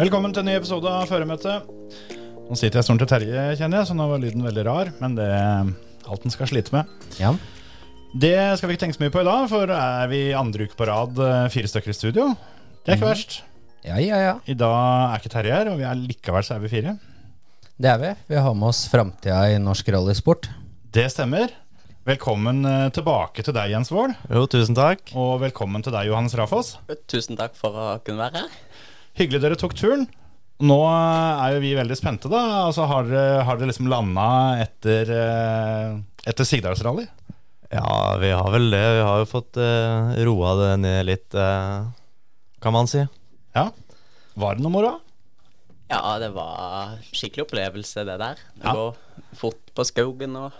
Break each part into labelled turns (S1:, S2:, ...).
S1: Velkommen til en ny episode av Føremøtet. Nå sitter jeg stolen til Terje, kjenner jeg, så nå var lyden veldig rar. Men det er alt den skal slite med.
S2: Ja.
S1: Det skal vi ikke tenke så mye på i dag, for er vi andre uke på rad eh, fire stykker i studio. Det er ikke verst.
S2: ja, ja, ja.
S1: I dag er ikke Terje her, og vi er likevel så er vi fire.
S2: Det er vi. Vi har med oss framtida i norsk rallysport.
S1: Det stemmer. Velkommen eh, tilbake til deg, Jens Wold.
S3: Jo, tusen takk.
S1: Og velkommen til deg, Johannes Rafoss.
S4: Tusen takk for å kunne være her.
S1: Hyggelig dere tok turen. Nå er jo vi veldig spente, da. Altså, har dere, har dere liksom landa etter, eh, etter Sigdalsrally?
S3: Ja, vi har vel det. Vi har jo fått uh, roa det ned litt, uh, kan man si.
S1: Ja. Var det noe moro?
S4: Ja, det var skikkelig opplevelse, det der. Det
S1: Ja.
S4: går fort på skogen og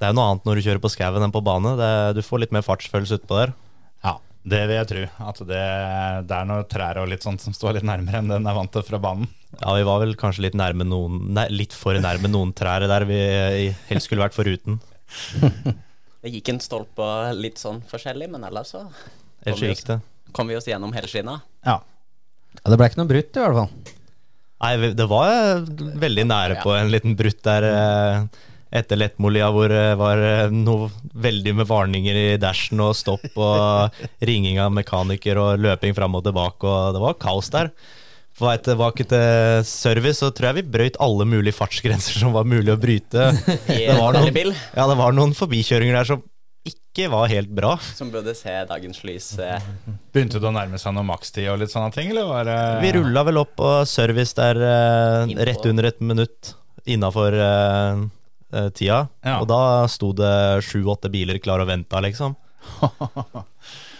S3: Det er jo noe annet når du kjører på skauen enn på bane. Det, du får litt mer fartsfølelse utpå der.
S1: Det vil jeg tro. At det, det er noen trær og litt sånt som står litt nærmere enn den er vant til fra banen.
S3: Ja, vi var vel kanskje litt nærme noen Nei, litt for nærme noen trær der vi helst skulle vært foruten.
S4: Det gikk en stolpe litt sånn forskjellig, men ellers så
S3: Ellers så gikk det.
S4: kom vi oss gjennom helskinna.
S1: Ja.
S2: Ja, det ble ikke noe brutt, i hvert fall.
S3: Nei, det var eh, veldig nære på en liten brutt der eh, etter Lettmolia, hvor det var eh, noe veldig med varninger i dashen og stopp og ringing av mekaniker og løping fram og tilbake, og det var kaos der. På vei tilbake til service så tror jeg vi brøyt alle mulige fartsgrenser som var mulig å bryte. Det var
S4: en
S3: noen, ja, det var noen forbikjøringer der som ikke var helt bra.
S4: som burde se dagens lys. eh,
S1: Begynte det å nærme seg noe makstid og litt sånne ting, eller var det
S3: Vi rulla vel opp på service der eh, rett under et minutt innafor eh, tida.
S1: Ja.
S3: Og da sto det sju-åtte biler klar og venta, liksom.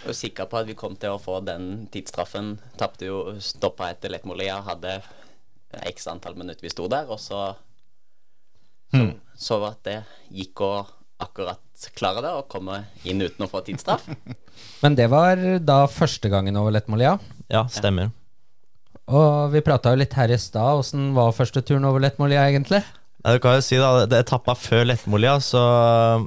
S4: Jeg var sikker på at vi kom til å få den tidsstraffen. Tapte jo stoppa etter Lettmolia, hadde x antall minutter vi sto der, og så så, så at det gikk å akkurat klare det, og komme inn uten å få tidsstraff.
S2: Men det var da første gangen over Lettmolia.
S3: Ja, stemmer.
S2: Og vi prata jo litt her i stad. Åssen var første turen over Lettmolia, egentlig?
S3: Ja, du kan jo si da, det Etappa før Lettmolia, så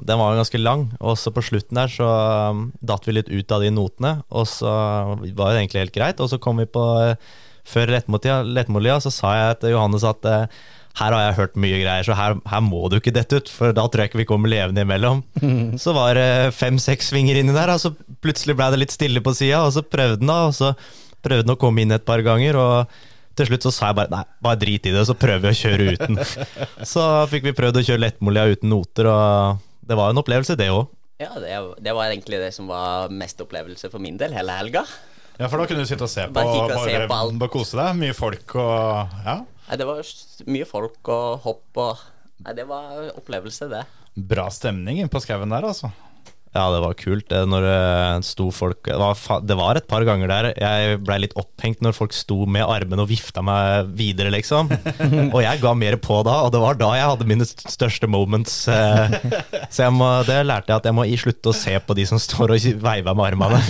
S3: den var jo ganske lang. Og så på slutten der så um, datt vi litt ut av de notene, og så var det egentlig helt greit. Og så kom vi på eh, Før Lettmolia, så sa jeg til Johannes at eh, her har jeg hørt mye greier, så her, her må du ikke dette ut, for da tror jeg ikke vi kommer levende imellom. Så var det fem-seks svinger inni der, og så plutselig ble det litt stille på sida, og så prøvde den da, og så prøvde den å komme inn et par ganger, og til slutt så sa jeg bare nei, bare drit i det, så prøver vi å kjøre uten. Så fikk vi prøvd å kjøre lettmolja uten noter, og det var en opplevelse, det òg.
S4: Ja, det, det var egentlig det som var mest opplevelse for min del hele helga.
S1: Ja, for da kunne du sitte og se på,
S4: Bare og se på alt.
S1: bare kose deg. Mye folk og Ja.
S4: Nei, det var mye folk og hopp og Nei, det var opplevelse, det.
S1: Bra stemning inne på skauen der, altså.
S3: Ja, det var kult det når det sto folk det var, det var et par ganger der jeg blei litt opphengt når folk sto med armene og vifta meg videre, liksom. Og jeg ga mer på da, og det var da jeg hadde mine største moments. eh. Så må, det lærte jeg at jeg må slutte å se på de som står og veiver med armene.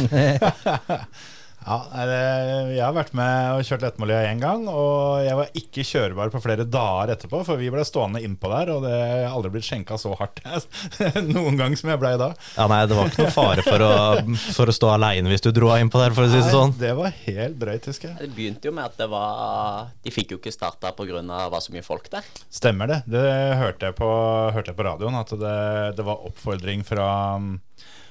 S1: Ja, Jeg har vært med og kjørt Lettmolia én gang, og jeg var ikke kjørbar på flere dager etterpå, for vi ble stående innpå der, og det har aldri blitt skjenka så hardt noen gang som jeg blei da.
S3: Ja, nei, det var ikke noe fare for å, for å stå aleine hvis du dro av innpå der, for å si det sånn.
S1: Det var helt drøyt, husker jeg.
S4: Det begynte jo med at det var De fikk jo ikke starta pga. var så mye folk der.
S1: Stemmer det. Det hørte jeg på, hørte jeg på radioen, at det, det var oppfordring fra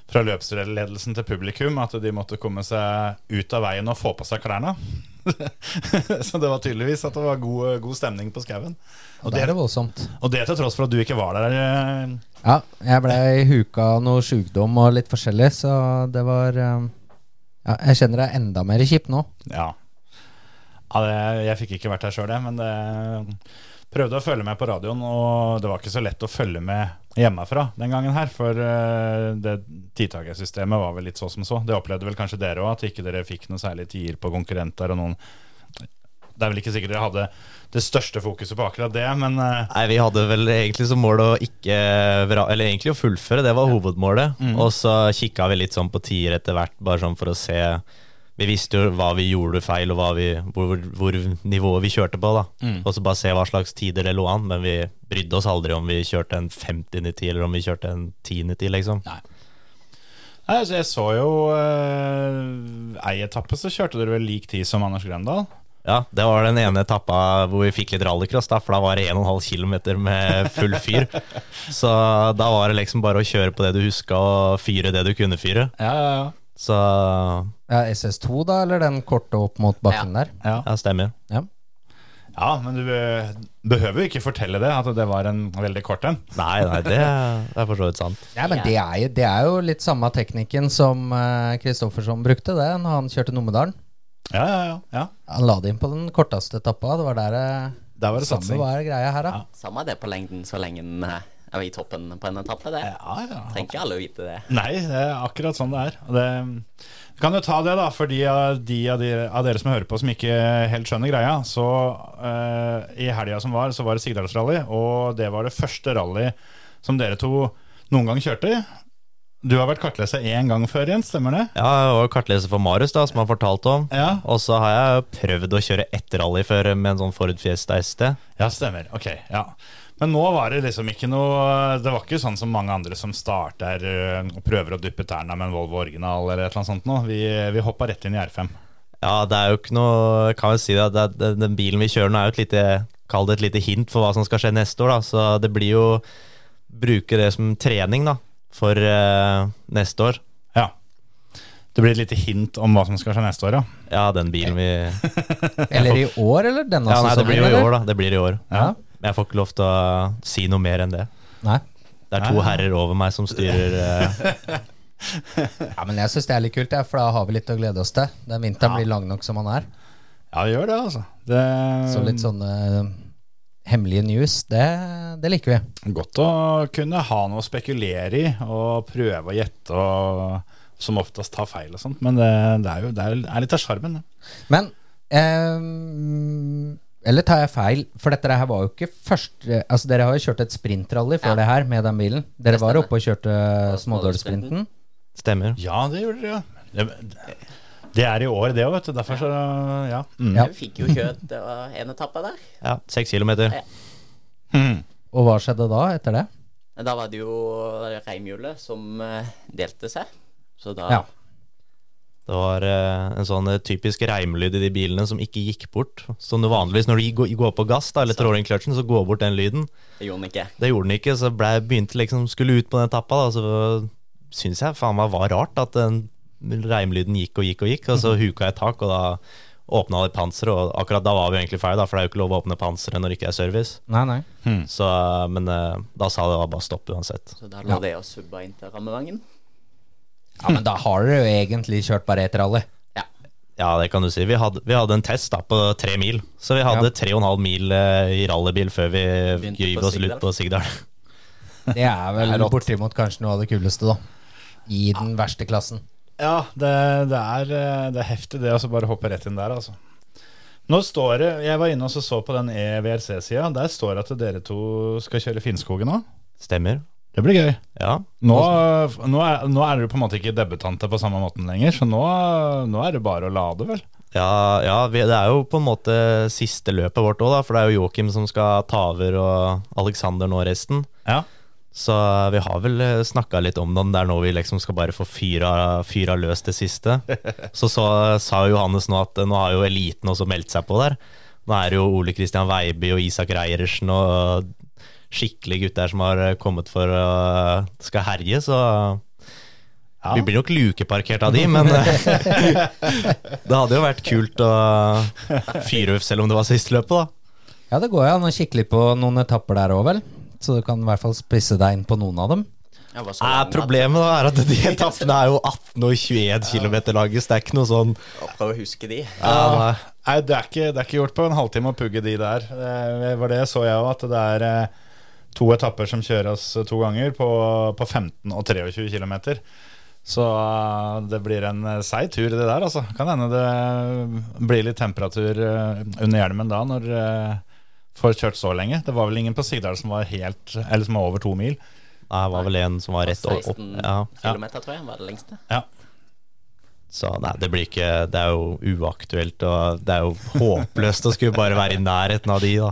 S1: fra løpsledelsen til publikum at de måtte komme seg ut av veien og få på seg klærne. så det var tydeligvis at det var god, god stemning på skauen. Og,
S2: Det
S1: og det til tross for at du ikke var der. eh,
S2: Ja, jeg ble huka noe sjukdom og litt forskjellig, så det var eh, Ja, jeg kjenner det er enda mer kjipt nå.
S1: Ja. ja det, jeg fikk ikke vært der sjøl, jeg, men det prøvde å følge med på radioen, og det var ikke så lett å følge med hjemmefra den gangen her. For eh, det tidtakersystemet var vel litt så som så. Det opplevde vel kanskje dere òg, at ikke dere fikk noe særlig tider på konkurrenter og noen Det er vel ikke sikkert dere hadde det største fokuset på akkurat det, men eh,
S3: Nei, Vi hadde vel egentlig som mål å ikke Eller egentlig å fullføre, det var hovedmålet. Og så kikka vi litt sånn på tider etter hvert, bare sånn for å se Vi visste jo hva vi gjorde feil, og vi, hvor, hvor nivået vi kjørte på. da Og så bare se hva slags tider det lå an. Men vi brydde oss aldri om vi kjørte en 50-90 eller om vi kjørte en 10-90, liksom.
S1: Nei, altså Jeg så jo eh, ei etappe, så kjørte dere vel lik tid som Anders Grøndal.
S3: Ja, det var den ene etappa hvor vi fikk litt rallycross, da, for da var det 1,5 km med full fyr. Så da var det liksom bare å kjøre på det du huska, og fyre det du kunne fyre.
S1: Ja, ja, ja.
S3: Så
S2: Ja, SS2, da, eller den korte opp mot bakken der?
S1: ja.
S3: ja, stemmer.
S2: Ja.
S1: Ja, men du behøver jo ikke fortelle det, at det var en veldig kort en.
S3: Nei, nei, det er for så vidt sant.
S2: Ja, men det er, jo, det er jo litt samme teknikken som Kristoffersson brukte det når han kjørte Numedalen.
S1: Ja, ja, ja. ja.
S2: Han la det inn på den korteste etappa. Det var der det
S1: Der var det
S2: samme var greia her, da.
S1: Ja.
S4: Samme det på lengden så lenge en eh, vi i toppen på en etappe. Det
S1: Ja, ja.
S4: trenger ikke alle å vite det.
S1: Nei, det er akkurat sånn det er. Det, vi kan jo ta det, da, for de av, de av, de, av dere som hører på som ikke helt skjønner greia. Så uh, I helga som var, så var det Sigdalsrally, og det var det første rally som dere to noen gang kjørte. Du har vært kartleser én gang før, Jens, stemmer det?
S3: Ja, jeg var kartleser for Marius, da, som han fortalte om.
S1: Ja,
S3: Og så har jeg prøvd å kjøre ett rally før med en sånn Ford Fiesta ST.
S1: ja stemmer. Ok, ja. Men nå var det liksom ikke noe Det var ikke sånn som mange andre som starter eh, og prøver å dyppe tærne med en Volvo original eller et eller annet sånt nå. Vi, vi hoppa rett inn i R5.
S3: Ja, det er jo ikke noe kan jo si det, det, det, den bilen vi kjører nå, er jo et lite Kall det et lite hint for hva som skal skje neste år, da. Så det blir jo Bruke det som trening, da, for uh, neste år.
S1: Ja. Det blir et lite hint om hva som skal skje neste år, ja.
S3: Ja, den bilen vi
S2: Eller i år, eller denne
S3: Ja, nei, det blir jo i år, da. Det blir i år.
S1: Ja.
S3: Men jeg får ikke lov til å si noe mer enn det.
S2: Nei.
S3: Det er to herrer over meg som styrer uh...
S2: Ja, men jeg syns det er litt kult, ja, for da har vi litt å glede oss til. Den vinteren blir lang nok som han er.
S1: Ja, det gjør det, altså. Det
S2: Så litt sånne eh, hemmelige news, det, det liker vi.
S1: Godt å kunne ha noe å spekulere i og prøve å gjette og som oftest ta feil og sånt, men det, det er jo det er, litt av sjarmen. det.
S2: Men ehm, Eller tar jeg feil? For dette her var jo ikke første Altså Dere har jo kjørt et sprintrally før
S4: Ja.
S2: det her med den bilen. Dere var oppe og kjørte
S4: Smådølssprinten.
S2: smådølsprinten.
S3: Stemmer.
S1: Ja, det gjorde det, ja. Det, det er i år, det òg, vet du. Derfor så Ja. Mm.
S2: Ja.
S4: Vi fikk jo kjørt en etappe der.
S3: Ja, seks kilometer.
S4: Ja.
S1: Mm.
S2: Og hva skjedde da, etter det?
S4: Da var det jo reimhjulet som eh, delte seg. Så da
S2: Ja.
S3: Det var eh, en sånn eh, typisk reimlyd i de bilene som ikke gikk bort. Som det vanligvis når du går, på gass da, eller trår inn kløtsjen, så går bort den lyden.
S4: det gjorde den ikke.
S3: Det gjorde den ikke, så ble, begynte liksom skulle ut på den etappa. Da, så syns jeg faen meg var rart at den reimlyden gikk og gikk og gikk. Og så huka jeg tak, og da åpna det panseret. Og akkurat da var vi egentlig ferdig, da, for det er jo ikke lov å åpne panseret når det ikke er service.
S2: Nei, nei.
S3: Så, men eh, da sa det bare stopp uansett.
S4: Så der lå det og subba inn til rammevangen.
S2: Ja, Men da har dere jo egentlig kjørt bare ett rally.
S3: Ja, det kan du si. Vi hadde, vi hadde en test da på tre mil. Så vi hadde
S2: Ja.
S3: tre og en halv mil eh, i rallybil før vi
S4: Begynte på
S3: oss ut på Sigdal.
S2: Det er vel
S1: Det er
S2: bortimot kanskje noe av det kuleste, da. I den verste klassen.
S1: Ja, det, det, er, eh, det er heftig det å så bare hoppe rett inn der, altså. Nå står det Jeg var inne og så, så på den EVRC-sida. Der står det at dere to skal kjøre Finnskogen òg.
S3: Stemmer.
S1: Det blir gøy.
S3: Ja.
S1: Nå, nå, er, nå er du på en måte ikke debutante på samme måten lenger, så nå, nå er det bare å lade, vel?
S3: Ja, ja vi, det er jo på en måte siste løpet vårt òg, for det er jo Joakim som skal ta over, og Alexander nå resten.
S1: Ja.
S3: Så vi har vel snakka litt om om det er nå vi liksom skal bare få fyra, fyra løs det siste. Så, så sa jo Johannes nå at nå har jo eliten også meldt seg på der. Nå er det jo Ole Kristian Veiby og Isak Reiersen og skikkelige gutter som har kommet for å skal herje, så
S1: Ja.
S3: vi blir nok lukeparkert av de, men det hadde jo vært kult å fyre selv om det var siste løpet, da.
S2: Ja, det går jo an å kikke litt på noen etapper der òg, vel. Så du kan i hvert fall spisse deg inn på noen av dem.
S4: Ja, var
S3: Eh, problemet da er at de etappene er jo 18 og 21 km lange, så det er ikke noe sånn
S4: Prøv å huske de.
S3: ja, nei.
S1: Nei, det er, ikke, det er ikke gjort på en halvtime å pugge de der. Det var det så jeg òg, at det er eh, to etapper som kjøres to ganger på, på 15 og 23 km. Så eh, det blir en eh, seig tur, det der. altså Kan hende det blir litt temperatur eh, under hjelmen da, når du får kjørt så lenge. Det var vel ingen på Sigdal som var helt Eller som var over to mil.
S3: Nei, det var vel en som var rett opp. opp.
S4: 16
S3: Ja.
S4: tror jeg, var det lengste.
S1: Ja.
S3: Så nei, det blir ikke Det er jo uaktuelt, og det er jo håpløst å skulle bare være i nærheten av de, da.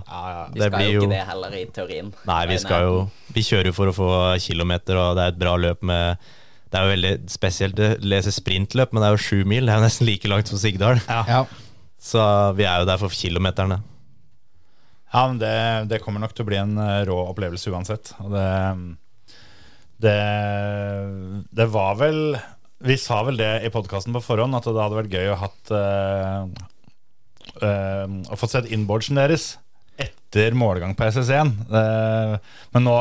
S4: Vi
S3: Det
S4: skal
S3: blir
S4: jo
S3: jo
S4: ikke det heller i teorien.
S3: Nei, vi skal jo Vi kjører jo for å få kilometer, og det er et bra løp med Det er jo veldig spesielt å lese sprintløp, men det er jo sju mil. Det er jo nesten like langt som Sigdal.
S2: Ja.
S3: Så vi er jo der for kilometerne.
S1: Ja, men det, det kommer nok til å bli en eh, rå opplevelse uansett. Og det, det, det var vel Vi sa vel det i podkasten på forhånd, at det hadde vært gøy å hatt uh, Å få sett inboardsen deres etter målgang på SS1. Uh, men nå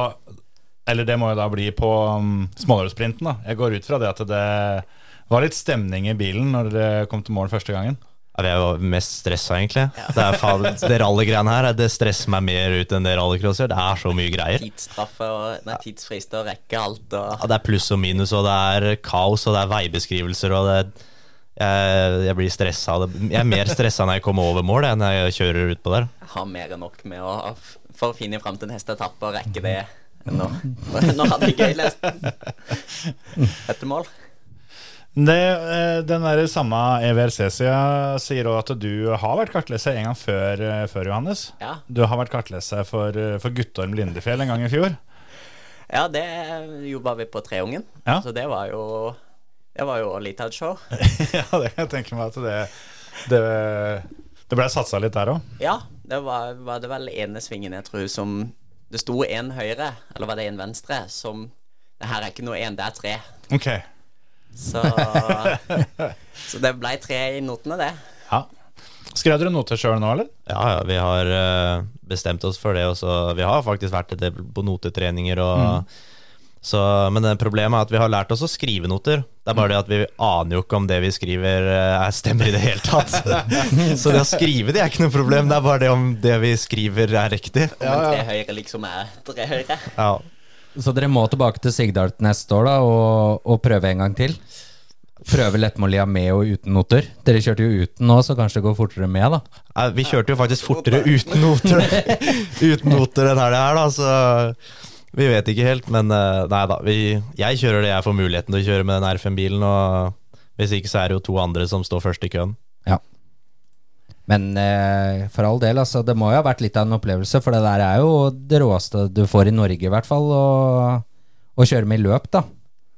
S1: Eller det må jo da bli på um, smålårssprinten, da Jeg går ut fra det at det var litt stemning i bilen når dere kom til mål første gangen.
S3: Ja, vi er jo mest stressa, egentlig. Det, er faen, det rallygreiene her det stresser meg mer ut enn det rallycrosser. Det er så mye greier.
S4: Tidsstraffe og nei, tidsfrister og rekke alt og
S3: Ja, det er pluss og minus, og det er kaos, og det er veibeskrivelser, og det jeg, jeg blir stressa. Jeg er mer stressa når jeg kommer over mål, enn når jeg kjører utpå der.
S4: Jeg har mer enn nok med å for å finne fram til neste etappe og rekke det. Nå, nå hadde jeg gøy lest etter mål.
S1: Det, eh, den der samme EVRC-sida sier også at du har vært kartleser en gang før, eh, før Johannes.
S4: Ja.
S1: Du har vært kartleser for, eh, for Guttorm Lindefjell en gang i fjor.
S4: ja, det jobba vi på Treungen,
S1: Ja.
S4: så det var jo Det var jo litt av et show.
S1: ja, det kan jeg tenke meg at det Det, det ble satsa litt der òg.
S4: Ja, det var, var det vel ene svingen jeg tror som Det sto en høyre, eller var det en venstre, som Det her er ikke noe én, det er tre.
S1: Ok.
S4: Så, så det blei tre i notene, det.
S1: Ja. Skrev dere noter sjøl nå, eller?
S3: Ja, ja, vi har eh, bestemt oss for det, Også. Vi har faktisk vært på notetreninger og så, Men problemet er at vi har lært oss å skrive noter. Det er bare det at vi aner jo ikke om det vi skriver, eh, er stemmer i det hele tatt. så det å skrive det er ikke noe problem, det er bare det om det vi skriver, er riktig.
S4: Men tre høyre liksom er tre høyre.
S3: Ja,
S2: Så dere må tilbake til Sigdal neste år da og, og prøve en gang til? Prøve lettmålia med og uten noter. Dere kjørte jo uten nå, så kanskje det går fortere med, da.
S3: Vi kjørte jo faktisk fortere uten noter Uten noter enn helga her, da, så vi vet ikke helt. Men eh, nei da, vi, jeg kjører det jeg får muligheten til å kjøre med den R5-bilen. Og hvis ikke så er det jo to andre som står først i køen.
S2: Ja. Men eh, for all del, altså. Det må jo ha vært litt av en opplevelse, for det der er jo det råeste du får i Norge, i hvert fall. Å, kjøre med i løp, da.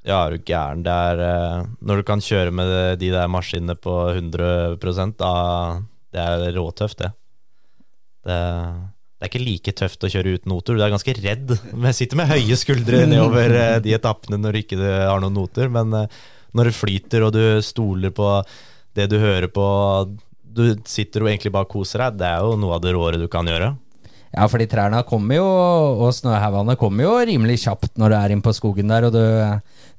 S3: Ja, er du gæren. Det er eh, Når du kan kjøre med de der maskinene på 100 da Det er råtøft, det. det. Det er ikke like tøft å kjøre uten noter. Du er ganske redd. Men jeg sitter med høye skuldre nedover eh, de etappene når du ikke har noen noter. Men eh, når det flyter, og du stoler på det du hører på Du sitter jo egentlig bare og koser deg. Det er jo noe av det råere du kan gjøre.
S2: Ja, fordi trærne kommer jo, og snøhaugene kommer jo rimelig kjapt når du er inne på skogen der, og du,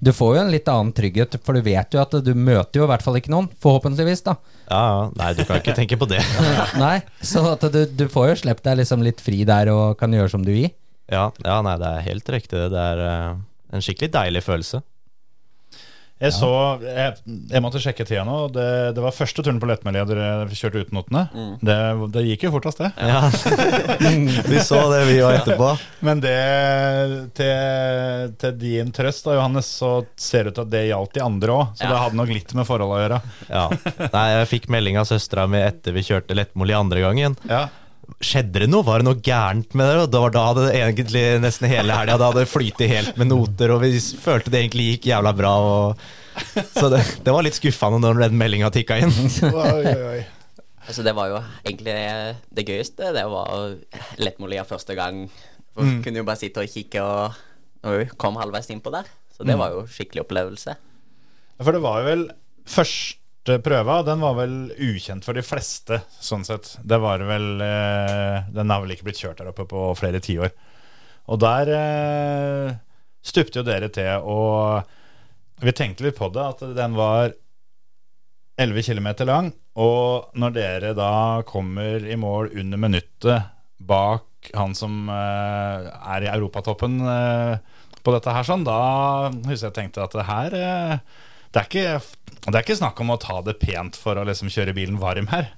S2: du får jo en litt annen trygghet, for du vet jo at du møter jo i hvert fall ikke noen, forhåpentligvis, da.
S3: Ja, ja. Nei, du kan ikke tenke på det.
S2: Nei, så at du, du får jo sluppet deg liksom litt fri der og kan gjøre som du vil.
S3: Ja, ja, nei, det er helt riktig. Det er uh, en skikkelig deilig følelse.
S1: Jeg så jeg, jeg måtte sjekke tida nå. Det, det var første turen på Lettmelia dere kjørte uten notene. Det, det gikk jo fortest, det.
S3: Ja, vi så det vi var etterpå.
S1: Men det til, til din trøst, da, Johannes, så ser det ut til at det gjaldt de andre òg. Så
S4: Ja.
S1: det hadde nok litt med forholdet å gjøre.
S3: Ja. Nei, jeg fikk melding av søstera mi etter vi kjørte Lettmoli andre gangen.
S1: Ja.
S3: Skjedde det noe? Var det noe gærent med det? Og det var da det egentlig nesten hele helga Da hadde det flytet helt med noter, og vi følte det egentlig gikk jævla bra. Og... Så det, det var litt skuffende når den meldinga tikka inn.
S1: Oi, oi, oi.
S4: Altså, det var jo egentlig det gøyeste. Det var Lettmolia første gang. For Vi kunne jo bare sitte og kikke og når vi kom halvveis innpå der. Så det var jo skikkelig opplevelse.
S1: For det var jo vel første prøva, den var vel ukjent for de fleste, sånn sett. Det var vel eh, Den har vel ikke blitt kjørt der oppe på flere tiår. Og der eh, stupte jo dere til og Vi tenkte litt på det, at den var 11 km lang. Og når dere da kommer i mål under minuttet bak han som eh, er i europatoppen eh, på dette her, sånn, da husker jeg tenkte at det her eh, det, er ikke, det er ikke snakk om å ta det pent for å liksom kjøre bilen varm her.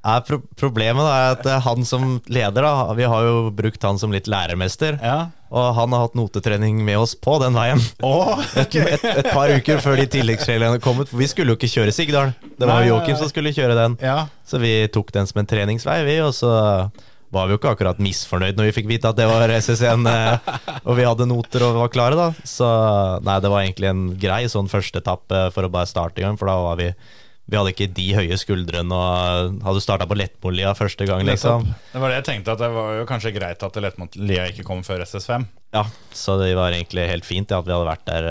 S3: Ja, pro problemet da er at eh, han som leder, da, vi har jo brukt han som litt lærermester.
S1: Ja.
S3: Og han har hatt notetrening med oss på den veien.
S1: Åh,
S3: Et, et, et par uker før de tilleggsreglene kom ut. For vi skulle jo ikke kjøre Sigdal. Det var jo Joakim som skulle kjøre den.
S1: ja.
S3: Så vi tok den som en treningsvei, vi. Og så var vi jo ikke akkurat misfornøyd når vi fikk vite at det var SS1 og vi hadde noter og var klare, da. Så nei, det var egentlig en grei sånn første etappe for å bare starte i gang, for da var vi vi hadde ikke de høye skuldrene og hadde starta på Lettmolia første gang, liksom.
S1: Det var det jeg tenkte, at det var jo kanskje greit at lettmolia ikke kom før SS5.
S3: Ja, Så det var egentlig helt fint ja, at vi hadde vært der.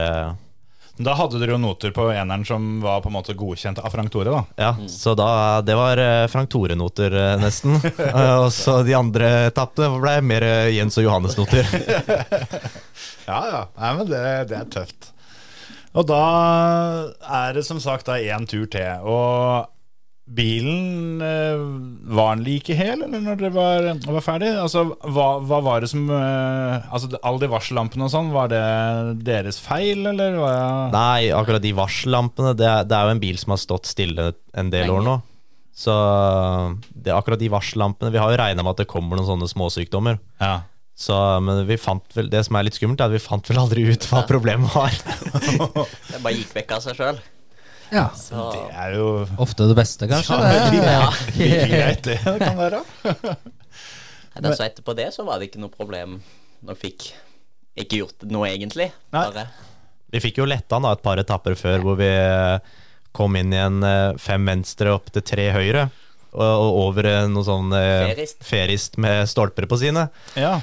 S1: Da hadde dere jo noter på eneren som var på en måte godkjent av Frank Tore, da.
S3: Ja, så da Det var eh, Frank Tore-noter, eh, nesten. Eh, og så de andre etappene ble mer Jens og Johannes-noter.
S1: Ja, ja. Nei, men det, det er tøft. Og da er det som sagt da én tur til. Og bilen eh, Var den like hel, eller når dere var, var ferdig? Altså, hva, hva var det som eh, Altså, Alle de varsellampene og sånn, var det deres feil, eller? Var det,
S3: Nei, akkurat de varsellampene det, er- det er jo en bil som har stått stille en del år nå. Så det, akkurat de varsellampene Vi har jo regna med at det kommer noen sånne småsykdommer.
S1: ja.
S3: Så, men vi fant vel, det som er litt skummelt, er at vi fant vel aldri ut hva problemet var.
S4: Det bare gikk vekk av seg sjøl.
S2: Ja.
S4: Så
S1: Det er jo
S2: Ofte det beste, kanskje.
S1: Ja,
S2: det.
S1: like, like greit, det kan være.
S4: Men, da, så etterpå det så var det ikke noe problem når vi fikk ikke gjort noe, egentlig.
S1: Nei.
S4: Bare
S3: Vi fikk jo letta da et par etapper før hvor vi eh, kom inn i en eh, fem venstre opp til tre høyre. Og, og over eh, noe sånn
S4: Ferist.
S3: ferist med stolper på sine.
S1: Ja.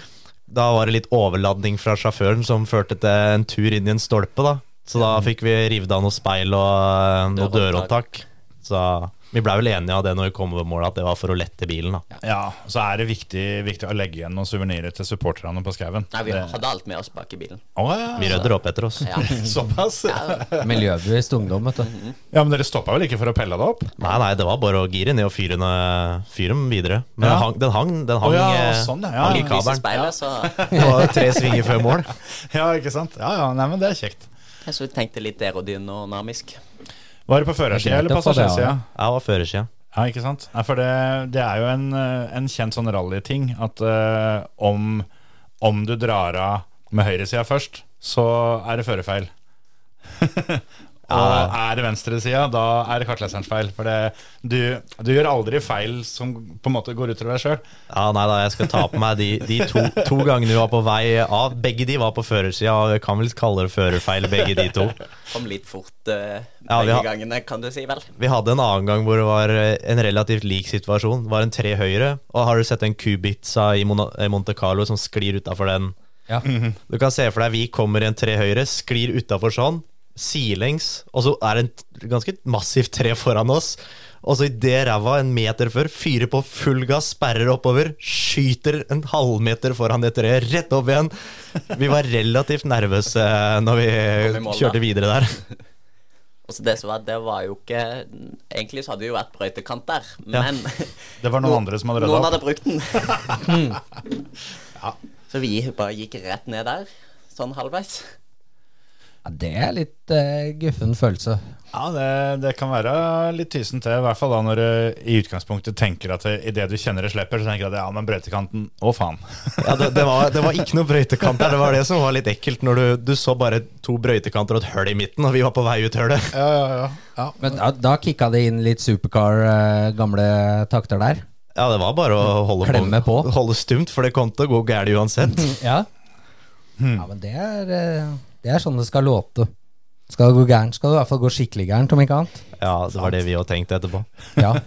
S3: Da var det litt overladning fra sjåføren som førte til en tur inn i en stolpe. da Så da fikk vi revet av noe speil og eh, noe
S4: Dørhåndtak.
S3: Så vi blei vel enige av det når vi kom over målet, at det var for å lette bilen. da
S1: ja, så er det viktig, viktig å legge igjen noen suvenirer til supporterne på skauen.
S4: Nei, vi hadde alt med oss bak i bilen.
S1: Å, ja.
S3: Vi rydder opp etter oss.
S4: Ja.
S1: Såpass?
S4: Ja,
S2: Miljøbevisst ungdom, vet du.
S1: Ja, men dere stoppa vel ikke for å pelle det opp?
S3: Nei, nei, det var bare å gire ned og fyre den, fyre den videre. Men
S1: Ja.
S3: den hang, den hang, den hang,
S1: Å ja,
S3: eh,
S1: sånn, ja. Ja,
S3: hang i. Kabelen.
S4: speilet, så
S3: Det var tre svinger før mål.
S1: Ja, ikke sant? Ja, ja, nei, men det er kjekt.
S4: Jeg så tenkte litt aerodynamisk.
S1: Var det på førersida
S2: er
S1: eller passasjersida?
S3: Jeg var førersida.
S1: Ja, ikke sant? Ja, for det, det er jo en, eh, en kjent sånn rallyting at uh, om, om du drar av med høyresida først, så er det førerfeil. Og er det venstresida, da er det kartleserens feil. For det, du, du gjør aldri feil som på en måte går utover deg sjøl.
S3: Ja, nei da, jeg skal ta på meg de, de to, to gangene vi var på vei av. Begge de var på førersida, og jeg kan vel kalle det førerfeil, begge de to.
S4: Kom litt fort uh, begge
S3: ja,
S4: gangene, kan du si vel.
S3: Vi hadde en annen gang hvor det var eh, en relativt lik situasjon. Det var en tre høyre, og har du sett en Kubica i eh, Monte Carlo som sklir utafor den?
S2: Ja.
S3: Du kan se for deg vi kommer i en tre høyre, sklir utafor sånn, sidelengs, og så er det en ganske massivt tre foran oss. Og så idet ræva en meter før fyrer på full gass, sperrer oppover, skyter en halvmeter foran det treet, rett opp igjen. Vi var relativt nervøse eh, når vi kjørte videre der.
S4: Og så det som var, det var jo ikke Egentlig så hadde det jo vært brøytekant der,
S3: Ja.
S4: men
S1: Det var noen andre som hadde rydda
S4: noen hadde brukt den. Så vi bare gikk rett ned der, sånn halvveis.
S2: Ja, det er litt uh, guffen følelse.
S1: Ja, det, det kan være litt tysen til, i hvert fall da når du i utgangspunktet tenker at idet du kjenner det slipper, så tenker du at ja, men brøytekanten, å faen.
S3: Ja, det, det, var, det var ikke noe brøytekant der. Det var det som var litt ekkelt, når du, du så bare to brøytekanter og et hull i midten, og vi var på vei ut hullet.
S1: Ja, ja, ja. ja.
S2: Men da, da kicka det inn litt supercar, eh, gamle takter der.
S3: Ja, det var bare å holde,
S2: Klemme på.
S3: holde stumt, for det kom til å gå gærent uansett.
S2: Ja. ja, men det er, eh, det er sånn det skal låte. Skal det gå gærent, skal det i hvert fall gå skikkelig gærent, om ikke annet.
S3: Ja, det var det vi òg tenkte etterpå.
S2: Ja.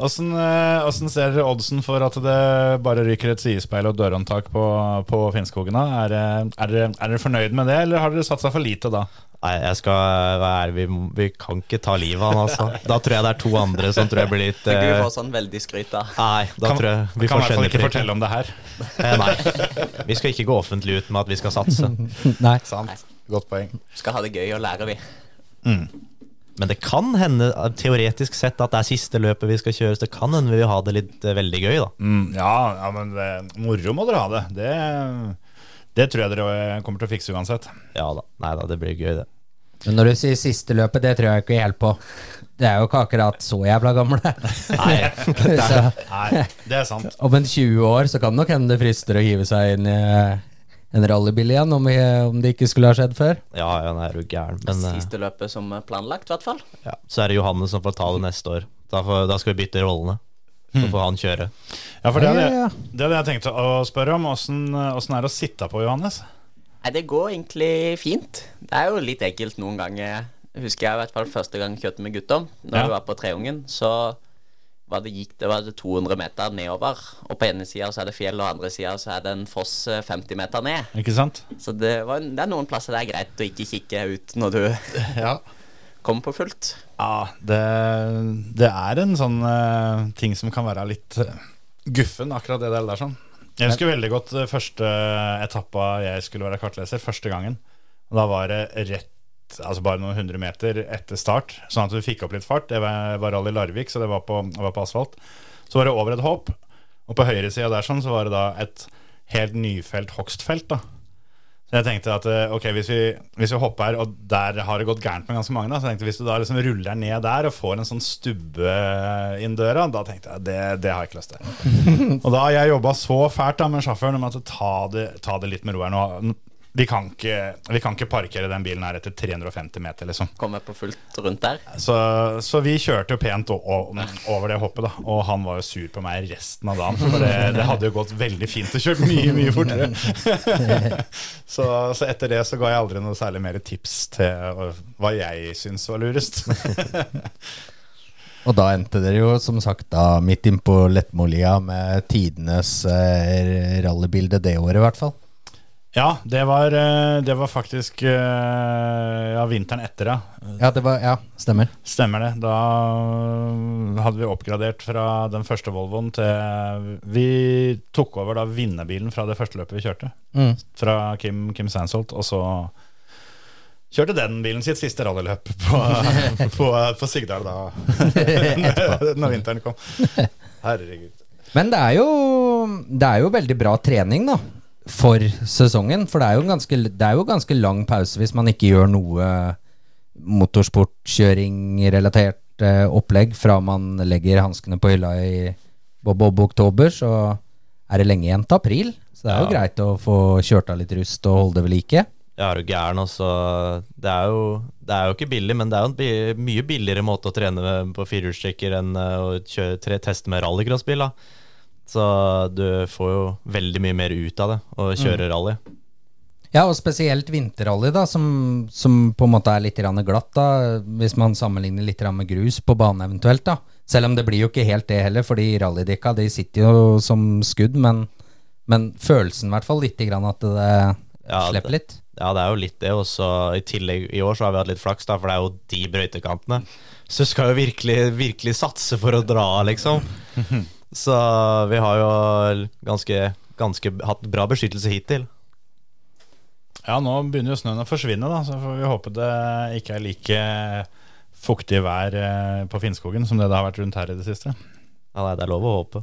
S1: Åssen eh, ser dere oddsen for at det bare ryker et sidespeil og dørhåndtak på, på Finnskogen? Er, er, dere, er dere fornøyd med det, eller har dere satsa for lite da?
S3: Nei, jeg skal være ærlig, vi, vi kan ikke ta livet av han, altså. Da tror jeg det er to andre som tror jeg blir litt
S4: Du
S3: eh,
S4: får sånn veldig skryt da.
S3: Nei, da tror jeg vi
S1: kan i hvert fall ikke fortelle om det her.
S3: Eh, nei. Vi skal ikke gå offentlig ut med at vi skal satse.
S2: Nei.
S1: Sant. Godt poeng.
S4: Skal ha det gøy og lære, vi.
S3: Men det kan hende, eh, teoretisk sett, at det er siste løpet vi skal kjøre. Så det kan hende vi vil ha det litt eh, veldig gøy, da.
S1: Mm, ja, ja, men det, moro må dere ha det. det. Det tror jeg dere kommer til å fikse uansett.
S3: Ja da. Nei da, det blir gøy, det.
S2: Men når du sier siste løpet, det tror jeg ikke helt på. Det er jo ikke akkurat så jævla gamle.
S3: Nei,
S2: så
S1: Nei, det er sant.
S2: om en 20 år så kan det nok hende det frister å hive seg inn i eh, en rallybil igjen, om, vi, om det ikke skulle ha skjedd før.
S3: ja, ja, nei, er du gæren. Men eh,
S4: Siste løpet som er planlagt, i hvert fall.
S3: ja, så er det Johannes som får ta det neste år. Da, får, da skal vi bytte rollene. Så får han kjøre.
S1: Ja, for det
S2: er det, det,
S1: er det jeg tenkte å spørre om. Åssen åssen er det å sitte på, Johannes?
S4: Nei, det går egentlig fint. Det er jo litt ekkelt noen ganger. Husker jeg i hvert fall første gang jeg kjørte med gutta. Når
S1: Ja.
S4: vi var på Treungen, så var det, gikk det var 200 meter nedover. Og på ene sida så er det fjell, og andre sida så er det en foss eh, 50 meter ned.
S1: Ikke sant?
S4: Så det, var, det er noen plasser det er greit å ikke kikke ut når du
S1: Ja.
S4: Kommer på fullt.
S1: Ja, det, det er en sånn uh, ting som kan være litt eh, guffen, akkurat det der. sånn. Jeg husker veldig godt eh, første etappa jeg skulle være kartleser, første gangen. Da var det rett Altså bare noen hundre meter etter start, sånn at du fikk opp litt fart. Det var, var Rally Larvik, så det var på, var på asfalt. Så var det over et hopp, og på høyresida der sånn, så var det da et helt nyfelt hogstfelt. da så jeg tenkte at eh, ok, hvis vi, hvis vi hopper her, og der har det gått gærent med ganske mange, da, så tenkte jeg hvis du da liksom ruller ned der og får en sånn stubbe inn døra, da tenkte jeg det, det har jeg ikke lyst til. og da har jeg jobba så fælt da med sjåføren om at ta det, ta det litt med ro her nå. Vi kan, ikke, vi kan ikke parkere den bilen her etter 350 meter, liksom.
S4: Kommer på fullt rundt der.
S1: Så, så vi kjørte jo pent over det hoppet, da. Og han var jo sur på meg resten av dagen. For det, det hadde jo gått veldig fint å kjøre mye, mye fortere. så, så etter det så ga jeg aldri noe særlig mer tips til øh, hva jeg syns var lurest.
S2: Og da endte dere jo som sagt da midt innpå Lettmolia med tidenes eh, rallybilde det året, i hvert fall.
S1: Ja, det var, øh, det var faktisk øh, ja, vinteren etter, ja.
S2: Ja, det var, ja, stemmer.
S1: Stemmer det. Da hadde vi oppgradert fra den første Volvoen til Vi tok over da vinnerbilen fra det første løpet vi kjørte.
S2: Mm.
S1: Fra Kim, Kim Sansholt, og så kjørte den bilen sitt siste rallyløp på, på, på Sigdal da når vinteren kom. Herregud.
S2: Men det er, jo, det er jo veldig bra trening, da. For sesongen. For det er jo ganske, det er jo ganske lang pause hvis man ikke gjør noe motorsportkjøring-relatert eh, opplegg fra man legger hanskene på hylla i bob-bob-oktober, så er det lenge igjen til april. Så det er jo
S3: Ja.
S2: greit å få kjørt av litt rust og holde det ved like.
S3: Ja, er du gæren, altså. Det er, jo, det er jo ikke billig, men det er jo en mye billigere måte å trene på firehjulstrekker enn eh, å kjøre, tre, teste med rallycrossbil. da. Så du får jo veldig mye mer ut av det å kjøre rally.
S2: Ja, og spesielt vinterrally, da, som, som på en måte er litt grann glatt, da, hvis man sammenligner litt grann med grus på bane eventuelt. da. Selv om det blir jo ikke helt det heller, fordi rallydekka de sitter jo som skudd, men, men følelsen i hvert fall litt grann at det
S3: Ja,
S2: slipper litt.
S3: Ja, det er jo litt det. Og så i tillegg i år så har vi hatt litt flaks, da, for det er jo de brøytekantene. Så du skal jo virkelig, virkelig satse for å dra, liksom. Så vi har jo ganske, ganske hatt bra beskyttelse hittil.
S1: Ja, nå begynner jo snøen å forsvinne, da, så får vi håpe det ikke er like fuktig vær eh, på Finnskogen som det det har vært rundt her i det siste.
S3: Ja, nei, det er lov å håpe.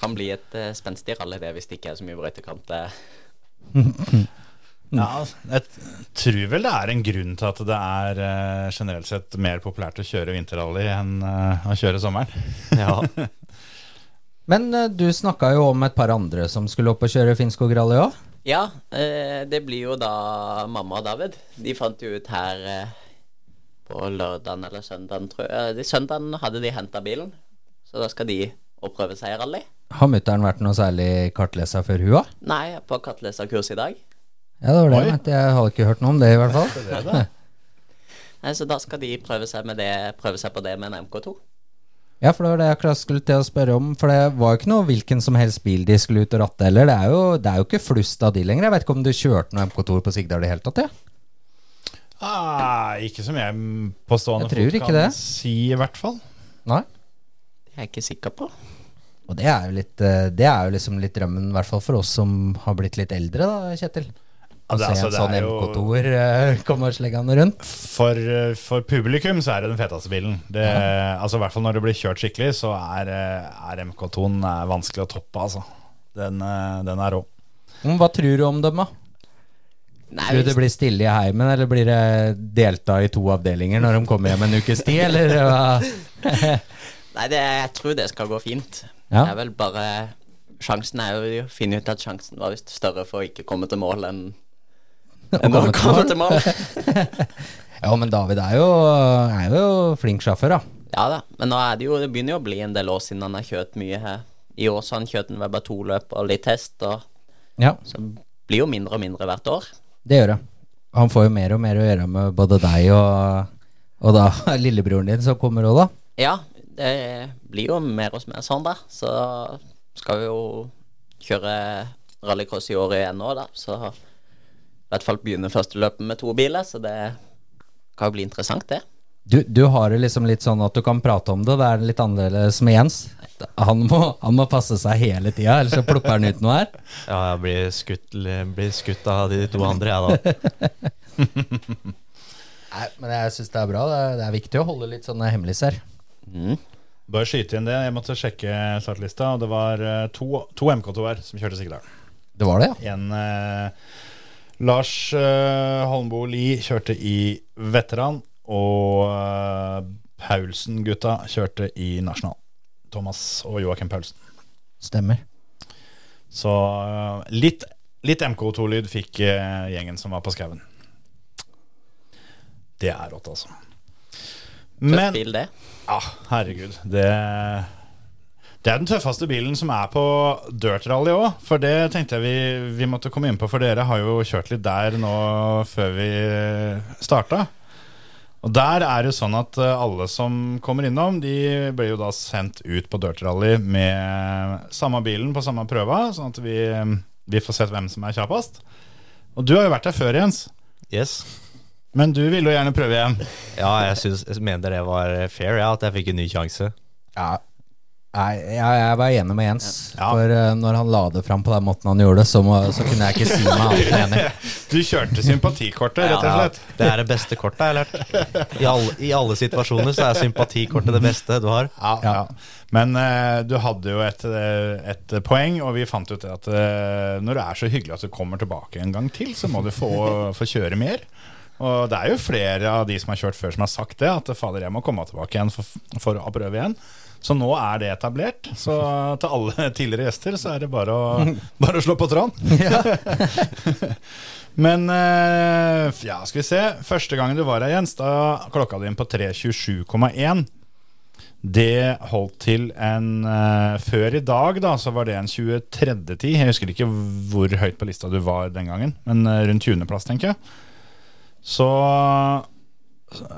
S4: Kan bli et uh, spenstig rally, det, hvis det ikke er så mye brøytekant.
S1: Ja, jeg tror vel det er en grunn til at det er eh, generelt sett mer populært å kjøre vinterrally enn å kjøre sommeren.
S3: Ja.
S2: Men eh, du snakka jo om et par andre som skulle opp og kjøre Finnskog-rally òg.
S4: Ja, eh, det blir jo da mamma og David. De fant jo ut her eh, på lørdagen eller søndagen, tror jeg. De, søndagen hadde de henta bilen, så da skal de og prøve seg i rally.
S2: Har mutter'n vært noe særlig kartleser før hun òg?
S4: Nei, på kartleserkurs i dag.
S2: Ja, det var det.
S1: Oi.
S2: jeg hadde ikke hørt noe om det, i hvert fall.
S4: Nei, så da skal de prøve seg, med det, prøve seg på det med en MK2.
S2: Ja, for det var det jeg akkurat skulle til å spørre om. For det var jo ikke noe hvilken som helst bil de skulle ut og ratte heller. Det er jo, det er jo ikke flust av de lenger. Jeg vet ikke om du kjørte noe MK2 på Sigdal i det hele tatt? Ja.
S1: Ah, ikke som jeg på stående
S2: Jeg tror
S1: fot
S2: ikke
S1: kan
S2: det.
S1: si, i hvert fall.
S2: Nei.
S4: Det er jeg ikke sikker på.
S2: Og det er jo litt eh, Det er jo liksom litt drømmen, i hvert fall for oss som har blitt litt eldre, da, Kjetil.
S1: Ja,
S2: Å se
S1: altså,
S2: en sånn
S1: er
S2: MK2-er eh, komme sleggende rundt.
S1: For, eh, for publikum så er det den feteste bilen. Det, altså I hvert fall når det blir kjørt skikkelig, så er, eh, er MK2-en er vanskelig å toppe. Altså. Den, den er rå.
S2: Men Hva tror du om dem, da?
S4: Nei,
S2: Tror du det blir stille i heimen, eller blir det delta i to avdelinger når de kommer hjem en ukes tid, eller hva?
S4: Nei, det, jeg tror det skal gå fint.
S2: Ja.
S4: Det er vel bare Sjansen er jo å finne ut at sjansen var visst større for å ikke komme til mål enn enn å komme til mål.
S2: Ja, men David er jo, er jo flink sjåfør, da.
S4: Ja da, men nå er det jo Det begynner jo å bli en del år siden han har kjørt mye her. I år så har han kjørt en Webber 2-løp og litt test, og
S2: Ja,
S4: så blir jo mindre og mindre hvert år.
S2: det gjør det. Han får jo mer og mer å gjøre med både deg og, og da lillebroren din som kommer òg, da.
S4: Ja, det blir jo mer og mer sånn, da. Så skal vi jo kjøre rallycross i år igjen nå, da. Så hvert fall begynne første løpet med to biler, så det kan jo bli interessant, det.
S2: Du, du har det liksom litt sånn at du kan prate om det. Det er litt annerledes med Jens. Han må, han må passe seg hele tida, ellers så plopper han ut noe her.
S3: Ja, jeg blir skutt, blir skutt av de to andre, jeg, da.
S2: Nei, men jeg syns det er bra. Det er, det er viktig å holde litt sånne hemmeligheter.
S4: Mm.
S1: Bare skyte inn det. Jeg måtte sjekke startlista, og det var eh, to, to MK2-er som kjørte Sigdal.
S2: Det var det, ja.
S1: En eh, Lars uh, Holmboe Lie kjørte i veteran, og uh, Paulsen-gutta kjørte i nasjonal. Thomas og Joakim Paulsen.
S2: Stemmer.
S1: Så uh, litt, litt MK2-lyd fikk uh, gjengen som var på skauen. Det er rått, altså. Men
S4: bil, det.
S1: ja, herregud. Det, det er den tøffeste bilen som er på dirt rally òg. For det tenkte jeg vi, vi måtte komme inn på, for dere har jo kjørt litt der nå før vi starta. Og der er det sånn at eh, alle som kommer innom, de blir jo da sendt ut på dirt rally med samme bilen på samme prøva, sånn at vi, vi får sett hvem som er kjappest. Og du har jo vært der før, Jens.
S3: Yes.
S1: Men du ville jo gjerne prøve igjen.
S3: Ja, jeg, synes, jeg mener det var fair, ja, at jeg fikk en ny sjanse.
S2: Ja. Nei, jeg, jeg var enig med Jens.
S1: Ja.
S2: For uh, når han la det fram på den måten han gjorde det, så, må, så kunne jeg ikke si meg annet enn enig.
S1: Du kjørte sympatikortet, rett og slett.
S3: Det er det beste kortet jeg har lært. I alle, I alle situasjoner så er sympatikortet det beste du har.
S1: Ja, ja. Men uh, du hadde jo et, eh, et poeng, og vi fant ut at uh, når det er så hyggelig at du kommer tilbake en gang til, så må du få, få kjøre mer. Og det er jo flere av de som har kjørt før, som har sagt det. At fader, jeg må komme tilbake igjen for, for å prøve igjen. Så nå er det etablert. Så til alle tidligere gjester så er det bare å, bare å slå på tråden. Men eh, ja, skal vi se. Første gangen du var her, Jens, da klokka din på 3.27,1. Det holdt til en eh, Før i dag, da, så var det en 23.10. Jeg husker ikke hvor høyt på lista du var den gangen, men eh, rundt 20.-plass, tenker jeg. Så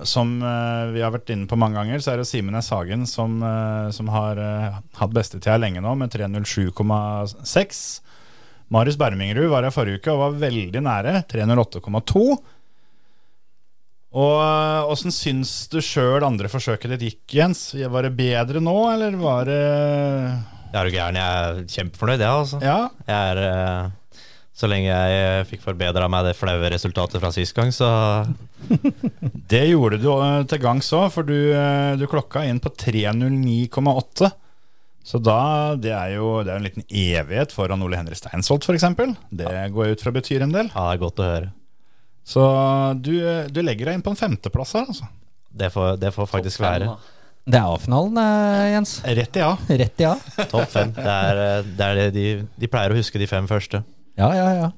S1: som eh, vi har vært inne på mange ganger, så er det Simen S. Hagen som, eh, som har uh, hatt bestetida lenge nå, med 3.07,6. Marius Bermingrud var her forrige uke og var veldig nære. 308,2. Og eh, Åssen syns du sjøl andre forsøket ditt gikk, Jens? Var det bedre nå, eller var det
S3: Jeg er jo gæren, jeg er kjempefornøyd, jeg, altså.
S1: Ja?
S3: Jeg er eh, Så lenge jeg eh, fikk forbedra meg det flaue resultatet fra sist gang, så
S1: Det gjorde du eh, til gangs òg, for du, eh, du klokka inn på 309,8. Så da, det er jo det er en liten evighet foran Ole Henri Steinsholt, f.eks. Det går jeg ut fra betyr en del.
S3: ja, det er godt å høre.
S1: Så du, du legger deg inn på en femteplass her, altså.
S3: Det får, det får faktisk være.
S2: Det er A-finalen, Jens.
S1: Rett i ja.
S2: Rett i A.
S3: Topp fem. Det er, det er det de, de pleier å huske de fem første.
S2: Ja, ja, ja.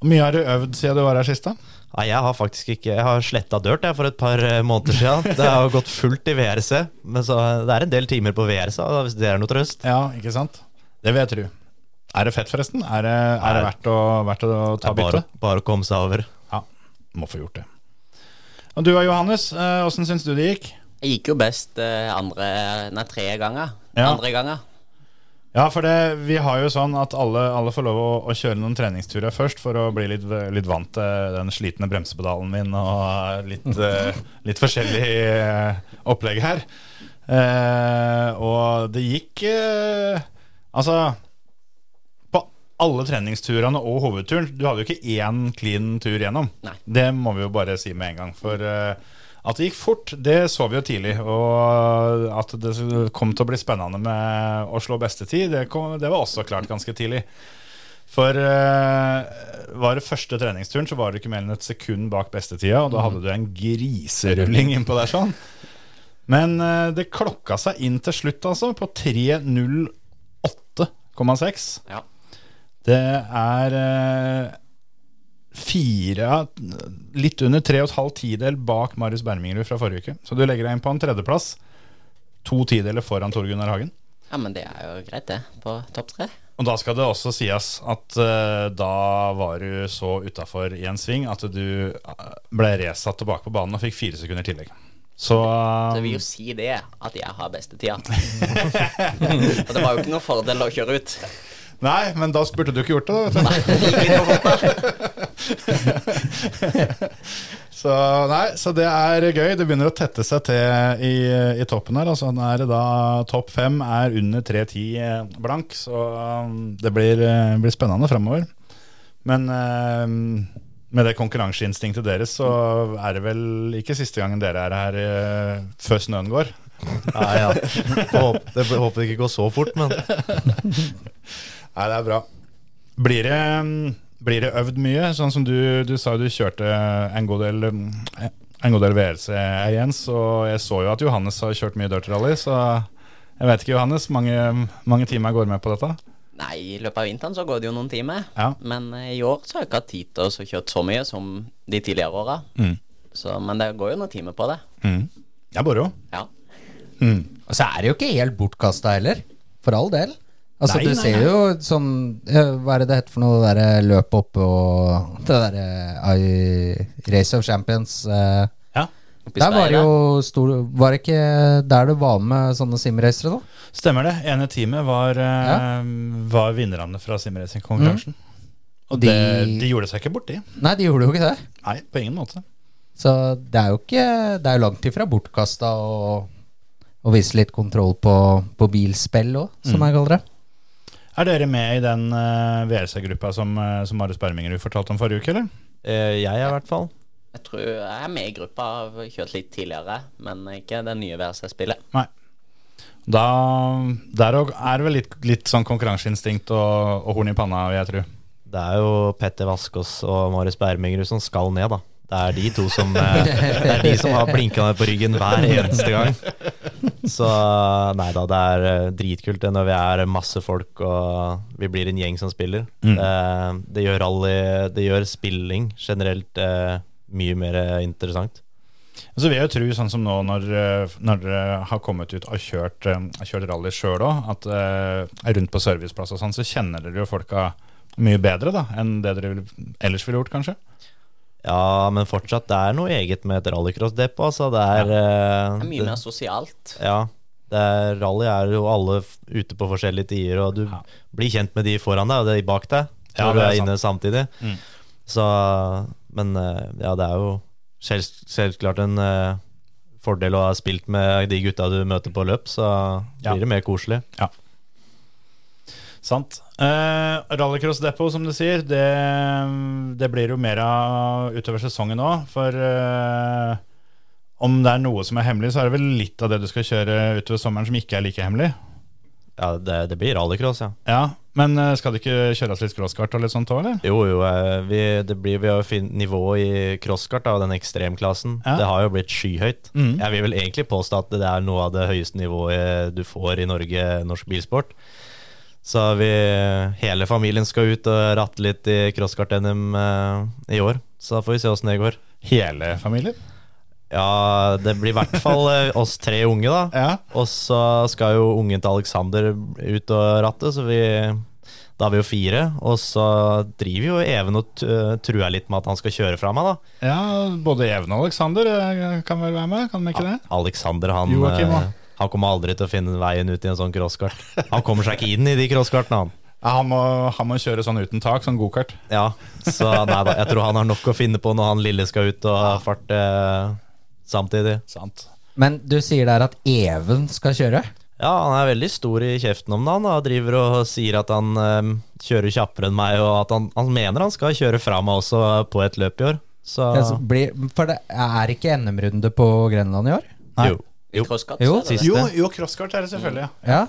S1: Hvor mye har du øvd siden du var her sist, da?
S3: Nei, jeg har faktisk ikke Jeg har sletta dirt jeg, for et par eh, måneder siden. Det har gått fullt i VRC. Men så, det er en del timer på VRC, hvis det er noe trøst.
S1: Ja, ikke sant? Det vil jeg tro. Er det fett, forresten? Er det, er det verdt, å, verdt å ta
S3: er bare,
S1: bytte?
S3: bare å komme seg over.
S1: Ja, må få gjort det. Og du og Johannes, eh, åssen syns du det gikk?
S4: Det gikk jo best eh, andre Nei, tre ganger.
S1: Ja.
S4: Andre ganger.
S1: Ja, for det, vi har jo sånn at alle, alle får lov å, å kjøre noen treningsturer først for å bli litt, litt vant til den slitne bremsepedalen min og litt, eh, litt forskjellig eh, opplegg her. Eh, og det gikk eh, Altså På alle treningsturene og hovedturen Du hadde jo ikke én clean tur gjennom.
S4: Nei.
S1: Det må vi jo bare si med en gang. For eh, at det gikk fort, det så vi jo tidlig. Og at det kom til å bli spennende med å slå bestetid, det, kom, det var også klart ganske tidlig. For uh, var det første treningsturen, så var det ikke mer enn et sekund bak bestetida, og da hadde du en griserulling innpå der sånn. Men uh, det klokka seg inn til slutt, altså, på 3.08,6.
S4: Ja.
S1: Det er eh, fire Litt under tre og et halv tidel bak Marius Bermingerud fra forrige uke. Så du legger deg inn på en tredjeplass. To tideler foran Tor Gunnar Hagen.
S4: ja, men det er jo greit, det. På topp tre.
S1: Og da skal det også sies at uh, da var du så utafor i en sving at du eh, ble resatt tilbake på banen og fikk fire sekunder tillegg. Så,
S4: Så jeg vil jo si det, at jeg har bestetida. Og det var jo ikke noe fordel å kjøre ut.
S1: Nei, men da spurte du ikke gjort det, da. Så, nei, så det er gøy. Det begynner å tette seg til i, i toppen her. Altså, er det da Topp fem er under 3.10 blank, så um, det blir, eh, blir spennende framover. Men eh, med det konkurranseinstinktet deres, så er det vel ikke siste gangen dere er her eh, før snøen går.
S3: Nei, ja. Får håpe- Det håper det ikke går så fort, men
S1: Nei, det er bra. Blir det, blir det øvd mye? Sånn som du, du sa du kjørte en god del En god del VRC her, Jens, og jeg så jo at Johannes har kjørt mye dirt rally, så jeg vet ikke, Johannes, mange, mange timer går med på dette?
S4: Nei, i løpet av vinteren så går det jo noen timer.
S1: Ja.
S4: Men eh, i år så har jeg ikke hatt tid til å kjøre så mye som de tidligere åra.
S1: Mm.
S4: Men det går jo noen timer på det.
S1: Mm. Ja, moro.
S4: Ja.
S1: Mm.
S2: Og så er det jo ikke helt bortkasta heller, for all del. Altså,
S1: Nei,
S2: du
S1: nei,
S2: ser
S1: nei.
S2: jo sånn Hva er det det heter for noe, det derre løpet oppe og Det derre I Race of Champions. eh,
S1: Ja,
S2: der var det jo stor Var det ikke der du var med sånne simracere, da?
S1: stemmer det. Ene teamet var, eh,
S2: Ja.
S1: var vinnerne fra simracing-konkurransen. Og
S2: De-
S1: det, de gjorde seg ikke borti.
S2: Nei, de gjorde jo ikke det.
S1: Nei, på ingen måte.
S2: Så det er jo ikke Det er jo langt ifra bortkasta å vise litt kontroll på, på bilspill òg, som jeg kaller det.
S1: Er dere med i den uh, VRC-gruppa som, uh, som Marius Bermingerud fortalte om forrige uke, eller?
S3: Uh, jeg er i hvert fall.
S4: Jeg tror jeg er med i gruppa, har kjørt litt tidligere, men ikke det nye VRC-spillet.
S1: Nei. Da, der òg er det vel litt, litt sånn konkurranseinstinkt og, og horn i panna, vil jeg tro.
S3: Det er jo Petter Vaskås og Marius Bermingerud som skal ned, da. Det er de to som eh, Det er de som har blinka ned på ryggen hver eneste gang. Så nei da, det er eh, dritkult det når vi er masse folk og vi blir en gjeng som spiller. Det, det gjør rally Det gjør spilling generelt eh, mye mer interessant.
S1: Så vil jeg jo tro, sånn som nå når, når dere har kommet ut og kjørt, kjørt rally sjøl òg, at uh, rundt på serviceplass og sånn, så kjenner dere jo folka mye bedre da enn det dere ellers ville gjort, kanskje?
S3: Ja, men fortsatt, det er noe eget med et rallycross-depp. altså. Det er,
S4: Det
S3: eh,
S4: er mye
S3: det-
S4: mer sosialt.
S3: Ja. Det er, rally er jo alle ute på forskjellige tider, og du
S1: Ja.
S3: blir kjent med de foran deg og de bak deg
S1: Ja,
S3: når
S1: ja,
S3: du
S1: er
S3: er
S1: sant.
S3: inne samtidig.
S1: Mm.
S3: Så Men eh, ja, det er jo selv, selvklart en uh, fordel å ha spilt med de gutta du møter på løp, så
S1: Ja.
S3: blir det mer koselig.
S1: Sant. Uh, Rallycross Depot, som du sier, det, det blir jo mer av utover sesongen òg. For eh, om det er noe som er hemmelig, så er det vel litt av det du skal kjøre utover sommeren som ikke er like hemmelig.
S3: Ja, det, det blir rallycross, ja.
S1: Ja, Men eh, skal det ikke kjøres litt crosskart og litt sånt òg, eller?
S3: Jo, jo, vi, det blir, vi har jo fint nivå i crosskart av den ekstremklassen.
S1: Ja.
S3: Det har jo blitt skyhøyt.
S1: Mm.
S3: Jeg vil vel egentlig påstå at det er noe av det høyeste nivået du får i Norge, norsk bilsport. Så vi, hele familien skal ut og ratte litt i crosskart-NM eh, i år. Så da får vi se åssen det går.
S1: Hele familien?
S3: Ja, det blir i hvert fall eh, oss tre unge, da.
S1: Ja.
S3: Og så skal jo ungen til Alexander ut og ratte, så vi da er vi jo fire. Og så driver jo Even og t- truer litt med at han skal kjøre fra meg, da.
S1: ja, både Even og Alexander eh, kan vel være med, kan de ikke det?
S3: Alexander, han
S1: Joakim
S3: eh,
S1: også.
S3: Han kommer aldri til å finne veien ut i en sånn crosskart. Han kommer seg ikke inn i de crosskartene, han.
S1: Ja, han, må, han må kjøre sånn uten tak, sånn gokart.
S3: Ja, så nei da, jeg tror han har nok å finne på når han lille skal ut og farte eh, samtidig.
S1: Sant.
S2: Men du sier der at Even skal kjøre?
S3: Ja, han er veldig stor i kjeften om dagen. Han Driver og sier at han eh, kjører kjappere enn meg, og at han, han mener han skal kjøre fra meg også på et løp i år. Så
S2: Ja, så blir- For det er ikke NM-runde på Grenland i år?
S1: Nei.
S3: jo.
S4: I crosskart
S2: Jo.
S1: Jo, jo crosskart er det selvfølgelig. ja.
S2: Ja.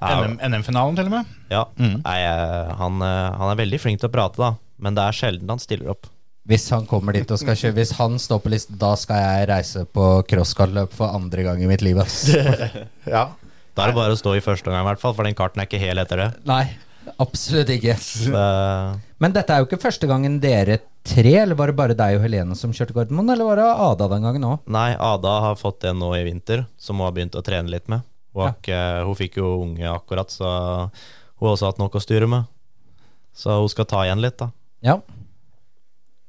S3: Ja,
S1: NM NM-finalen til og med.
S3: ja.
S1: Mm.
S3: Nei, eh, han, eh, han er veldig flink til å prate, da. Men det er sjelden han stiller opp.
S2: Hvis han kommer dit og skal kjøre Hvis han står på listen, da skal jeg reise på crosskartløp for andre gang i mitt liv.
S1: Ja.
S3: Da er det bare å stå i første omgang, i hvert fall, for den karten er ikke hel etter det.
S2: Nei, absolutt ikke.
S3: Eh,
S2: Men dette er jo ikke første gangen dere tre, eller var det bare deg og Helene som kjørte Gardermoen, eller var det Ada den gangen òg?
S3: Nei, Ada har fått en nå i vinter, som hun har begynt å trene litt med. Hun, har ikke, hun fikk jo unge akkurat, så hun har også hatt nok å styre med. Så hun skal ta igjen litt, da.
S2: Ja.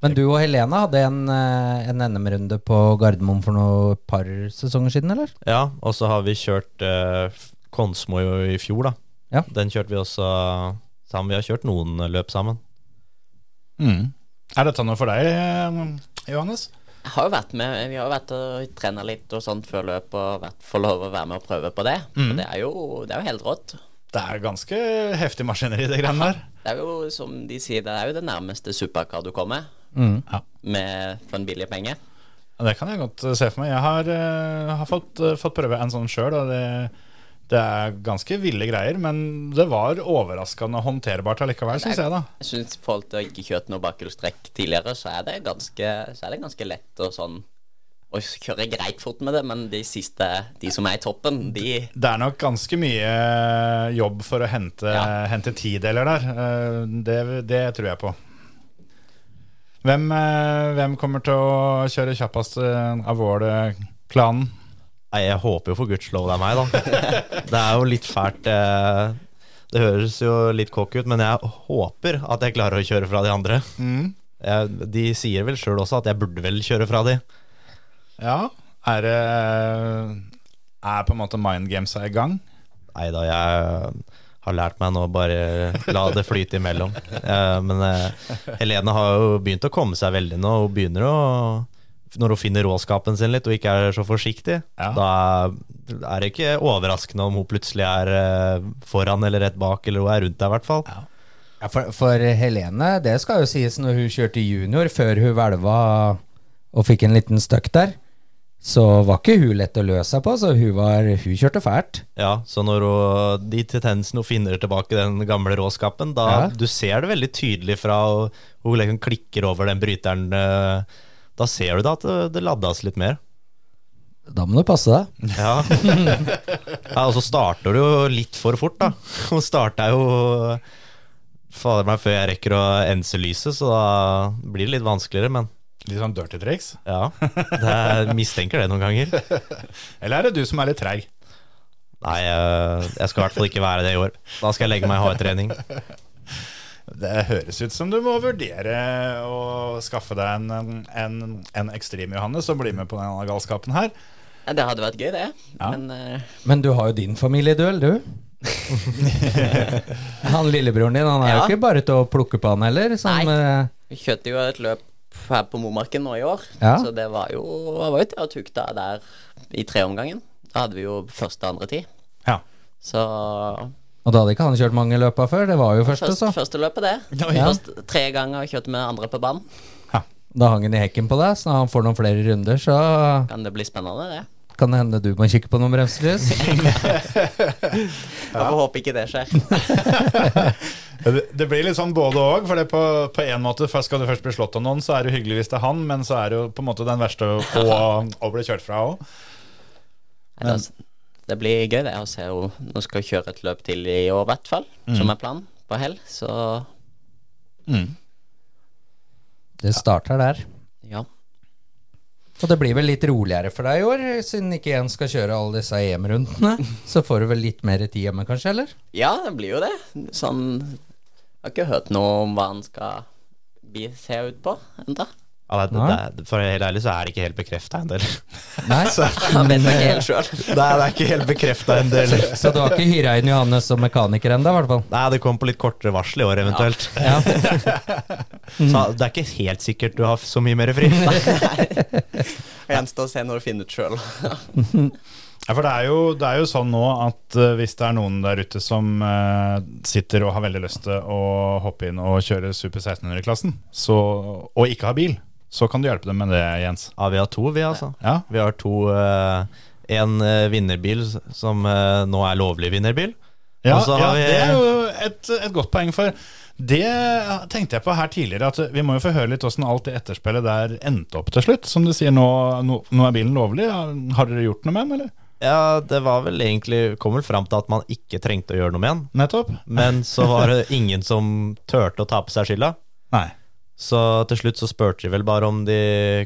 S2: Men du og Helene hadde en, eh, en NM-runde på Gardermoen for noe par sesonger siden, eller?
S3: Ja, og så har vi kjørt eh, Konsmo i, i fjor, da.
S2: Ja.
S3: Den kjørte vi også sammen. Vi har kjørt noen løp sammen.
S1: Mm. Er dette noe for deg, eh, Johannes?
S4: Jeg har jo vært med, Vi har jo vært og trena litt og sånt før løp og vært, får lov å være med og prøve på det. Mm. det er jo, det er jo helt rått.
S1: Det er ganske heftig maskineri, det greiene der.
S4: Det er jo som de sier, det er jo det nærmeste supercar du kommer
S2: Mm.
S1: Ja.
S4: med for en billig penge.
S1: Ja, Det kan jeg godt eh, se for meg. Jeg har, eh, har fått, fått prøve en sånn sjøl, og det, det er ganske ville greier. Men det var overraskende håndterbart allikevel, syns jeg, da.
S4: Jeg synes I forhold til å ikke kjørt noe bakhjulstrekk tidligere, så er det ganske, så er det ganske lett å sånn å kjøre greit fort med det, men de siste, de som er i toppen, de
S1: Det er nok ganske mye jobb for å hente,
S4: Ja.
S1: hente tideler der. Eh, Det, det tror jeg på. Hvem, eh, hvem kommer til å kjøre kjappest eh, av Vål-klanen?
S3: Nei, jeg håper jo for guds lov det er meg, da. Det er jo litt fælt. eh, Det høres jo litt cocky ut, men jeg håper at jeg klarer å kjøre fra de andre. Jeg, de sier vel sjøl også at jeg burde vel kjøre fra de.
S1: Ja, er det Er på en måte mind gamesa i gang?
S3: Nei da, jeg har lært meg nå bare la det flyte imellom. Eh, men eh, Helene har jo begynt å komme seg veldig nå. Hun begynner å Når hun finner råskapen sin litt og ikke er så forsiktig,
S1: Ja.
S3: da er det ikke overraskende om hun plutselig er eh, foran eller rett bak, eller hun er rundt deg, i hvert fall.
S2: Ja, for, for Helene, det skal jo sies når hun kjørte junior, før hun hvelva og fikk en liten støkk der, så var ikke hun lett å løse seg på, så hun, var, hun kjørte fælt.
S3: Ja, så når hun, de tendensene hun finner tilbake den gamle råskapen, da
S2: Ja.
S3: du ser det veldig tydelig fra hun liksom klikker over den bryteren. Eh, Da ser du da at det, det laddes litt mer.
S2: Da må du passe deg.
S3: Ja. ja, og så starter du jo litt for fort, da. Og starta jo fader meg før jeg rekker å ense lyset, så da blir det litt vanskeligere, men
S1: Litt sånn dirty tricks?
S3: ja. Det er, mistenker det noen ganger.
S1: Eller er det du som er litt treig?
S3: Nei, eh, jeg skal i hvert fall ikke være det i år. Da skal jeg legge meg i hardtrening.
S1: Det høres ut som du må vurdere å skaffe deg en, en, en ekstrem Johannes og bli med på denne galskapen her.
S4: ja, Det hadde vært gøy, det.
S1: Ja.
S4: Men uh...
S2: Men du har jo din familieduell, du. han lillebroren din, han er jo ikke bare til å plukke på han heller. Som,
S4: Nei.
S2: eh,
S4: vi kjørte jo et løp her på Momarken nå i år,
S2: Ja.
S4: så det var jo det var jo til å tukte der i treomgangen. Da hadde vi jo første og andre tid.
S1: Ja.
S4: Så
S2: og da hadde ikke han kjørt mange løpa før, det var jo første,
S4: første
S2: så.
S4: første løpet, det.
S2: Ja.
S4: Først tre ganger kjørte med andre på banen.
S2: Da hang han i hekken på deg, så når han får noen flere runder, så
S4: Kan det bli spennende, det?
S2: kan det hende du må kikke på noen bremselys.
S4: Jeg håper ikke det skjer.
S1: Det, det blir litt sånn både og. For det på, på en måte først Skal du først bli slått av noen, så er det hyggelig hvis det er han, men så er det jo på en måte den verste å, å, bli kjørt fra òg.
S4: Nei, det, blir gøy, det. å se henne. Nå skal hun kjøre et løp til i år, i hvert fall. Som er planen. På hell. Så
S2: Det starter der.
S4: ja.
S2: Og det blir vel litt roligere for deg i år, siden ikke en skal kjøre alle disse EM-rundene. Så får du vel litt mer tid hjemme, kanskje, eller?
S4: Ja, det blir jo det. Sånn Jeg har ikke hørt noe om hva han skal se ut på ennå.
S3: Ja, det, det, for å være helt ærlig så er det ikke helt bekrefta ennå.
S2: Nei,
S4: Han vet ikke helt sjøl.
S3: Nei, det er ikke helt bekrefta ennå.
S2: Så du har ikke hyra inn Johannes som mekaniker ennå, i hvert fall?
S3: Nei, det kom på litt kortere varsel i år, eventuelt.
S2: Ja.
S3: Så det er ikke helt sikkert du har så mye mer fri.
S4: Gjenstår å se når du finner ut sjøl.
S1: Ja, for det er, jo, det er jo sånn nå at uh, hvis det er noen der ute som uh, sitter og har veldig lyst til å hoppe inn og kjøre Super 1600-klassen, og ikke har bil, så kan du hjelpe dem med det, Jens.
S3: Ja, vi har to, vi, altså.
S1: Ja,
S3: Vi har to uh, En eh, vinnerbil som uh, nå er lovlig vinnerbil.
S1: ja, ja
S3: har vi-
S1: det er jo et, et godt poeng, for det tenkte jeg på her tidligere, at vi må jo få høre litt åssen alt det etterspillet der endte opp til slutt. Som du sier, nå, nå, nå er bilen lovlig. Har dere gjort noe med den, eller?
S3: Ja, det var vel egentlig Kom vel fram til at man ikke trengte å gjøre noe med den.
S1: Nettopp?
S3: Men så var det ingen som turte å ta på seg skylda.
S1: Nei.
S3: Så til slutt så spurte de vel bare om de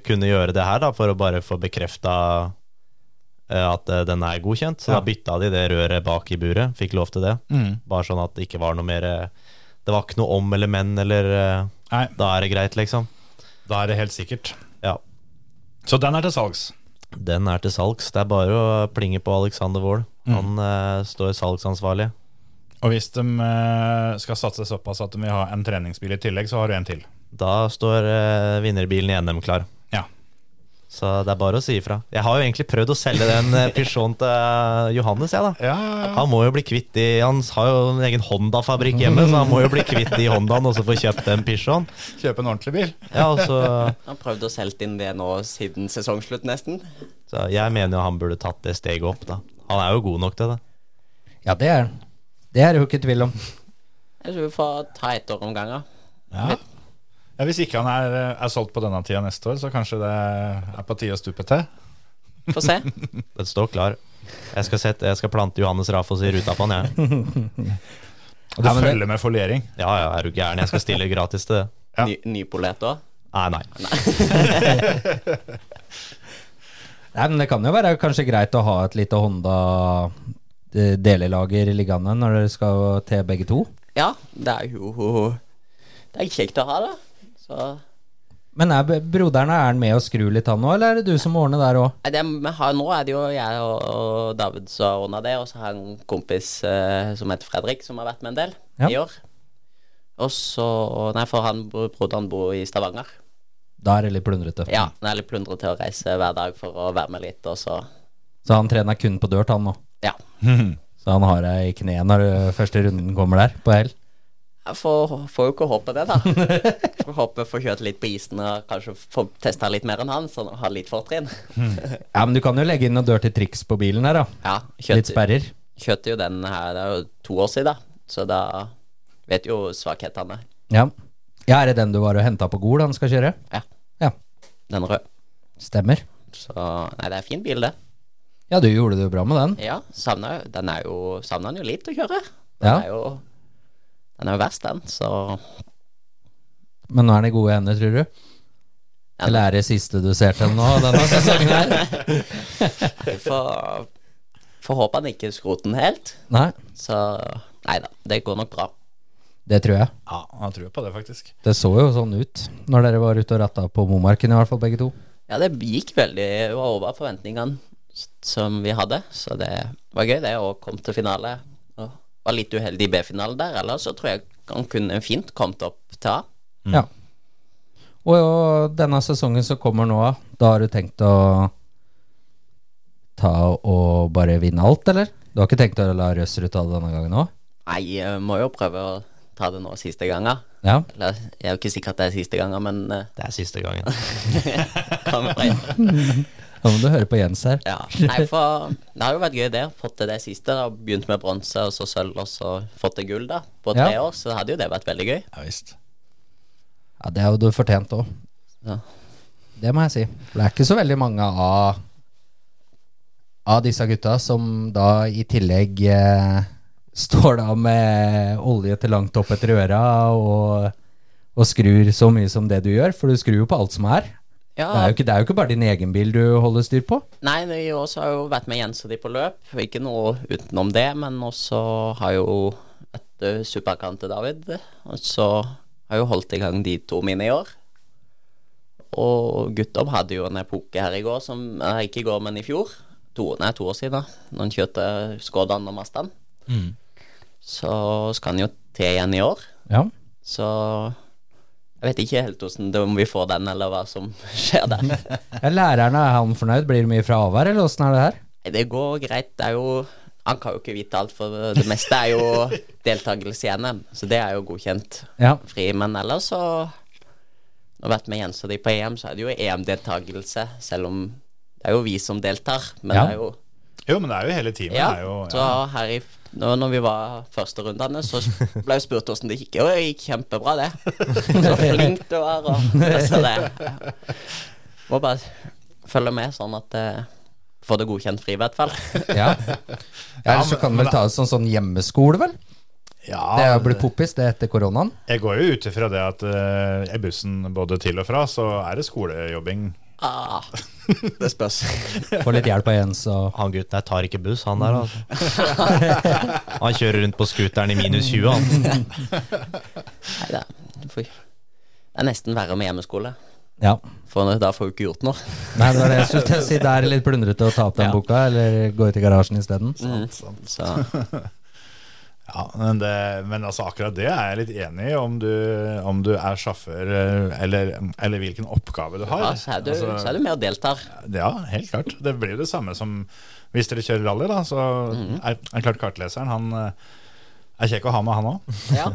S3: kunne gjøre det her, da, for å bare få bekrefta at eh, den er godkjent. Så
S1: Ja.
S3: da bytta de det røret bak i buret. Fikk lov til det.
S1: Mm.
S3: Bare sånn at det ikke var noe mer eh, Det var ikke noe om eller men, eller eh,
S1: Nei,
S3: Da er det greit, liksom.
S1: da er det helt sikkert.
S3: Ja.
S1: Så den er til salgs.
S3: Den er til salgs. Det er bare å plinge på Alexander Wold. Han uh, står salgsansvarlig.
S1: Og hvis de eh, skal satse såpass at de vil ha en treningsbil i tillegg, så har du en til.
S3: Da står eh, vinnerbilen i NM klar.
S1: Ja.
S3: Så det er bare å si ifra. Jeg har jo egentlig prøvd å selge den Peugeoten til eh, Johannes, jeg, da.
S1: Ja, ja, ja.
S3: Han må jo bli kvitt de Han har jo en egen Honda-fabrikk hjemme, så han må jo bli kvitt de Hondaene og så få kjøpt en Peugeot.
S1: Kjøpe en ordentlig bil.
S3: Ja, og så,
S4: Han prøvde å selge inn det nå siden sesongslutt, nesten.
S3: så jeg mener jo han burde tatt det steget opp, da. Han er jo god nok til det.
S2: ja, det er han. Det er det jo ikke tvil om.
S4: Jeg tror vi får ta ett år om gangen.
S1: Ja. Ja, Hvis ikke han er, er solgt på denne tida neste år, så kanskje det er på tide å stupe til.
S4: Få se.
S3: Den står klar. Jeg skal, sette, jeg skal plante Johannes Rafos i ruta på han, jeg.
S1: Og du
S2: Ja, følger det-
S1: følger med foliering.
S3: Ja, ja, er du gæren? Jeg skal stille gratis til det.
S1: Ja.
S4: Ny, nypolert òg.
S3: Nei, nei.
S2: Nei, men Det kan jo være kanskje greit å ha et lite Honda-delelager liggende når dere skal til begge to.
S4: Ja, det er jo Det er kjekt å ha det. Så
S2: Men er broderen er han med å skru litt, han òg, eller er det du som ordner der òg?
S4: Nå er det jo jeg og, og David som har ordna det, og så har jeg en kompis eh, som heter Fredrik, som har vært med en del
S2: Ja.
S4: i år. Og så Nei, for han broderen bor i Stavanger.
S2: Da er det litt plundrete.
S4: Ja, det er litt plundrete å reise hver dag for å være med litt, og så
S2: Så han trener kun på dørt, han nå.
S4: Ja.
S2: Så han har deg i kneet når første runden kommer der, på hell.
S4: Får, jo ikke håpe det, da. Får håpe får kjørt litt på isen og kanskje få testa litt mer enn han, så har litt fortrinn.
S2: Ja, men du kan jo legge inn noe dirty triks på bilen her, da.
S4: Ja,
S2: Litt sperrer.
S4: kjørte jo den her Det er jo to år siden, så da vet jo svakhetene.
S2: Ja. ja, er det den du var og henta på Gol han skal kjøre?
S4: Ja.
S2: Ja,
S4: Den rød.
S2: stemmer.
S4: Så Nei, det er fin bil, det.
S2: Ja, du gjorde det jo bra med den.
S4: Ja, savner, jo- den er jo Savner den jo litt å kjøre. Den
S2: Ja.
S4: er jo Den er jo verst, den, så
S2: Men nå er den i gode hender, tror du? Eller er det siste du ser til den nå, denne sesongen her?
S4: får håpe han ikke skroter den helt.
S2: Nei,
S4: Så Nei da, det går nok bra.
S2: det tror jeg.
S1: Ja, han tror på det, faktisk.
S2: Det så jo sånn ut når dere var ute og ratta på Momarken, i hvert fall begge to.
S4: Ja, det gikk veldig over forventningene som vi hadde, så det var gøy, det, å komme til finale. Var litt uheldig i B-finalen der, ellers så tror jeg han kunne fint kommet opp til A.
S2: Ja. Og, og denne sesongen som kommer nå, da har du tenkt å ta og bare vinne alt, eller? Du har ikke tenkt å la Røsrud ta det denne gangen òg?
S4: Nei, jeg må jo prøve å ta det nå siste gangen.
S2: Ja.
S4: Eller, jeg er jo ikke sikker at det er siste gangen, men uh,
S3: Det er siste gangen.
S4: Kan
S2: men må du høre på Jens her.
S4: Ja. Nei, for det har jo vært gøy, det. Fått til det siste. da Begynt med bronse, og så sølv, og så fått til gull, da. På tre
S2: Ja.
S4: år. Så hadde jo det vært veldig gøy.
S1: Ja visst.
S2: Ja, det har jo du fortjent òg.
S4: Ja.
S2: Det må jeg si. For det er ikke så veldig mange av Av disse gutta som da i tillegg eh, står da med olje til langt opp etter øra og, og skrur så mye som det du gjør, for du skrur jo på alt som er.
S4: Ja,
S2: Det er ikke, det er jo ikke bare din egen bil du holder styr på.
S4: Nei, vi også har jo vært med Jens og de på løp. Ikke noe utenom det, men også har jo et uh, superkant til David. Og så har jeg jo holdt i gang de to mine i år. Og Guttorm hadde jo en epoke her i går, som eh, ikke i går, men i fjor. To, nei, to år siden, da. Han kjørte Skodaen og Mazdaen. Så skal han jo til igjen i år.
S2: Ja.
S4: Så jeg vet ikke helt hvordan det, om vi får den, eller hva som skjer der.
S2: Ja, læreren, er han fornøyd? Blir det mye fravær, eller åssen er det her?
S4: Det går greit. Det er jo Han kan jo ikke vite alt, for det meste er jo deltakelse i NM, så det er jo godkjent
S2: Ja.
S4: fri. Men ellers så Når vi har vært med Jens og de på EM, så er det jo EM-deltakelse, selv om det er jo vi som deltar. Men
S2: Ja.
S4: det er jo
S1: Jo, men det er jo hele teamet.
S4: Ja,
S1: er jo,
S4: så her i nå, når vi var første rundene, så ble jeg spurt hvordan det gikk. Og det gikk kjempebra, det. Så flink du var. Og, altså det Må bare følge med, sånn at eh, Får det godkjent fri, i hvert fall.
S2: Ja. ja Ellers så kan
S1: du
S2: vel ta det som sånn hjemmeskole, vel?
S1: ja,
S2: Det er blitt poppis, det etter koronaen.
S1: Jeg går jo ut ifra det at uh, i bussen både til og fra, så er det skolejobbing.
S4: Ah, det spørs.
S2: Får litt hjelp av Jens og
S3: Han gutten der tar ikke buss, han der, altså. Han kjører rundt på scooteren i minus 20, han.
S4: Nei, det, er- det er nesten verre med hjemmeskole.
S2: Ja.
S4: For da får du ikke gjort noe.
S2: Nei, det var det jeg skulle si. Det er litt plundrete å ta opp den
S4: Ja.
S2: boka, eller gå ut i garasjen isteden.
S4: Mm. Så
S1: Ja, men, det, men altså akkurat det er jeg litt enig i, om du, om du er sjåfør eh, eller, eller hvilken oppgave du har.
S4: ja, så er du,
S1: Altså,
S4: så er du med og deltar.
S1: Ja, helt klart. Det blir jo det samme som hvis dere kjører rally, da. Så
S4: Mhm.
S1: er, er klart kartleseren, han eh, er kjekk å ha med, han òg.
S4: Ja.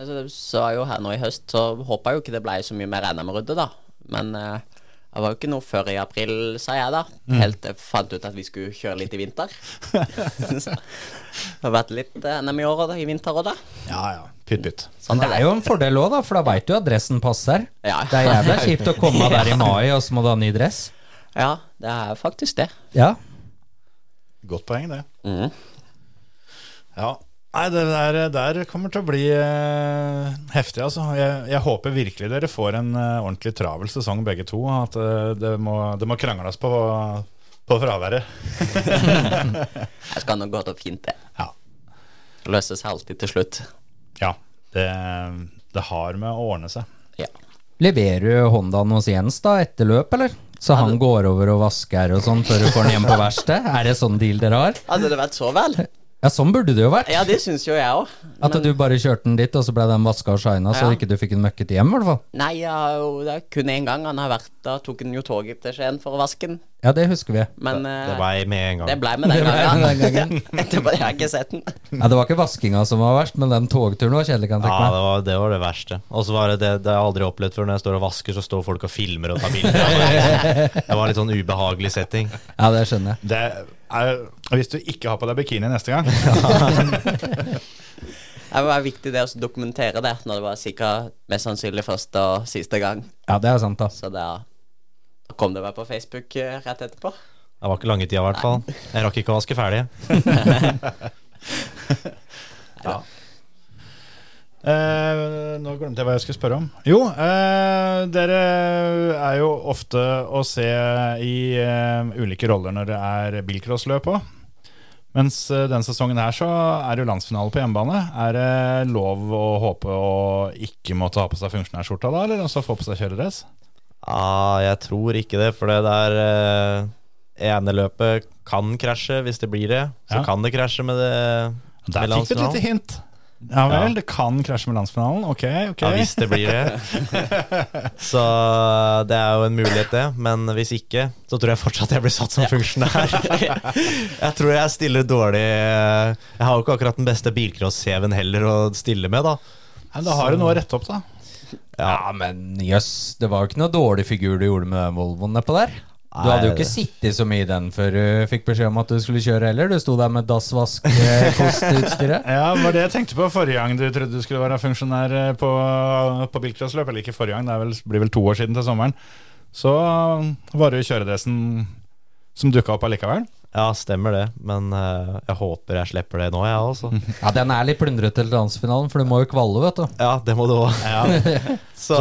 S4: Altså, så er jo her nå i høst, så håper jeg jo ikke det ble så mye mer NM-rydde, da. Men eh, det var jo ikke noe før i april, sa jeg da. Helt til jeg fant ut at vi skulle kjøre litt i vinter. så det har vært litt eh, NM i år og da, i vinter òg, da.
S1: Ja ja, pytt pytt.
S4: Sånn
S2: Men det er jo en fordel òg, da, for da veit du at dressen passer.
S4: Ja.
S2: Det er jævla kjipt å komme der i mai, og så må du ha ny dress.
S4: Ja, det er faktisk det.
S2: Ja.
S1: Godt poeng, det.
S4: Mm.
S1: Ja. Nei, det der, der kommer til å bli uh, heftig, altså. Jeg, jeg håper virkelig dere får en uh, ordentlig travel sesong, begge to. At uh, det, må, det må krangles på, på fraværet.
S4: Jeg skal nok gå til fint, det.
S1: Ja.
S4: Det løser seg alltid til slutt.
S1: ja det, det har med å ordne seg.
S4: Ja.
S2: Leverer du Hondaen hos Jens da, etter løp, eller? Så han går over og vasker og sånn før du får den hjem på verksted? Er det sånn deal dere har?
S4: Hadde det vært så vel?
S2: Ja, sånn burde det jo vært.
S4: Ja, det syns jo jeg òg.
S2: At du bare kjørte den dit, og så ble den vaska og shina, så
S4: Ja.
S2: ikke du fikk den møkket hjem, i hvert fall.
S4: Nei, ja, jo- det er kun én gang han har vært Da tok han jo toget til Skien for å vaske den.
S2: Ja, det husker vi.
S4: Men det,
S3: Det ble med en
S4: det
S3: gang.
S4: ble med den
S2: Det ble
S4: gangen.
S2: med den gangen.
S4: Etterpå jeg har ikke sett den.
S2: Ja, Det var ikke vaskinga som var verst, men den togturen var kjedelig, kan jeg
S3: Ja, det var det, var det verste. Og så var det det, det jeg aldri opplevd før. Når jeg står og vasker, så står folk og filmer og tar bilder. Det var litt sånn ubehagelig setting.
S2: Ja, det skjønner jeg.
S1: Det er, hvis du ikke har på deg bikini neste gang
S4: Det var viktig det å dokumentere det, når det var sikkert mest sannsynlig første og siste gang.
S2: Ja, det er sant, da.
S4: Så da kom det meg på Facebook eh, rett etterpå.
S3: Det var ikke lange tida, i hvert fall. Jeg rakk ikke å vaske ferdig.
S1: Eh, nå glemte jeg hva jeg skulle spørre om. Jo, eh, dere er jo ofte å se i eh, ulike roller når det er bilcrossløp òg. Mens eh, denne sesongen her så er det jo landsfinale på hjemmebane. Er det lov å håpe å ikke måtte ha på seg funksjonærskjorta da, eller også få på seg kjøredress?
S3: Ja, jeg tror ikke det, for det der eh, ene løpet kan krasje hvis det blir det. Så
S1: Ja.
S3: kan det krasje med det
S1: Der
S3: med
S1: fikk vi et lite hint. Ja vel,
S3: Ja.
S1: det kan krasje med landsfinalen. Ok, ok.
S3: Ja, hvis det blir det. Så det er jo en mulighet, det. Men hvis ikke, så tror jeg fortsatt jeg blir satt som funksjonær. Jeg tror jeg stiller dårlig Jeg har jo ikke akkurat den beste bilcross-CV-en heller å stille med, da.
S1: Men da har du noe å rette opp, da.
S2: Ja, men jøss, det var jo ikke noe dårlig figur du gjorde med Volvoen nedpå der. Du hadde jo ikke sittet så mye i den før du fikk beskjed om at du skulle kjøre heller. Du sto der med dassvask-kostutstyret.
S1: Ja, det var det jeg tenkte på forrige gang du trodde du skulle være funksjonær eh, på, på bilcrossløp. Eller ikke forrige gang, det er vel, blir vel to år siden til sommeren. Så var det jo kjøredressen som dukka opp allikevel.
S3: Ja, stemmer det. Men uh, jeg håper jeg slipper det nå, jeg også.
S2: Ja, den er litt plundrete til landsfinalen, for du må jo kvalle, vet du.
S3: Ja, det må du òg.
S1: Så,
S3: Så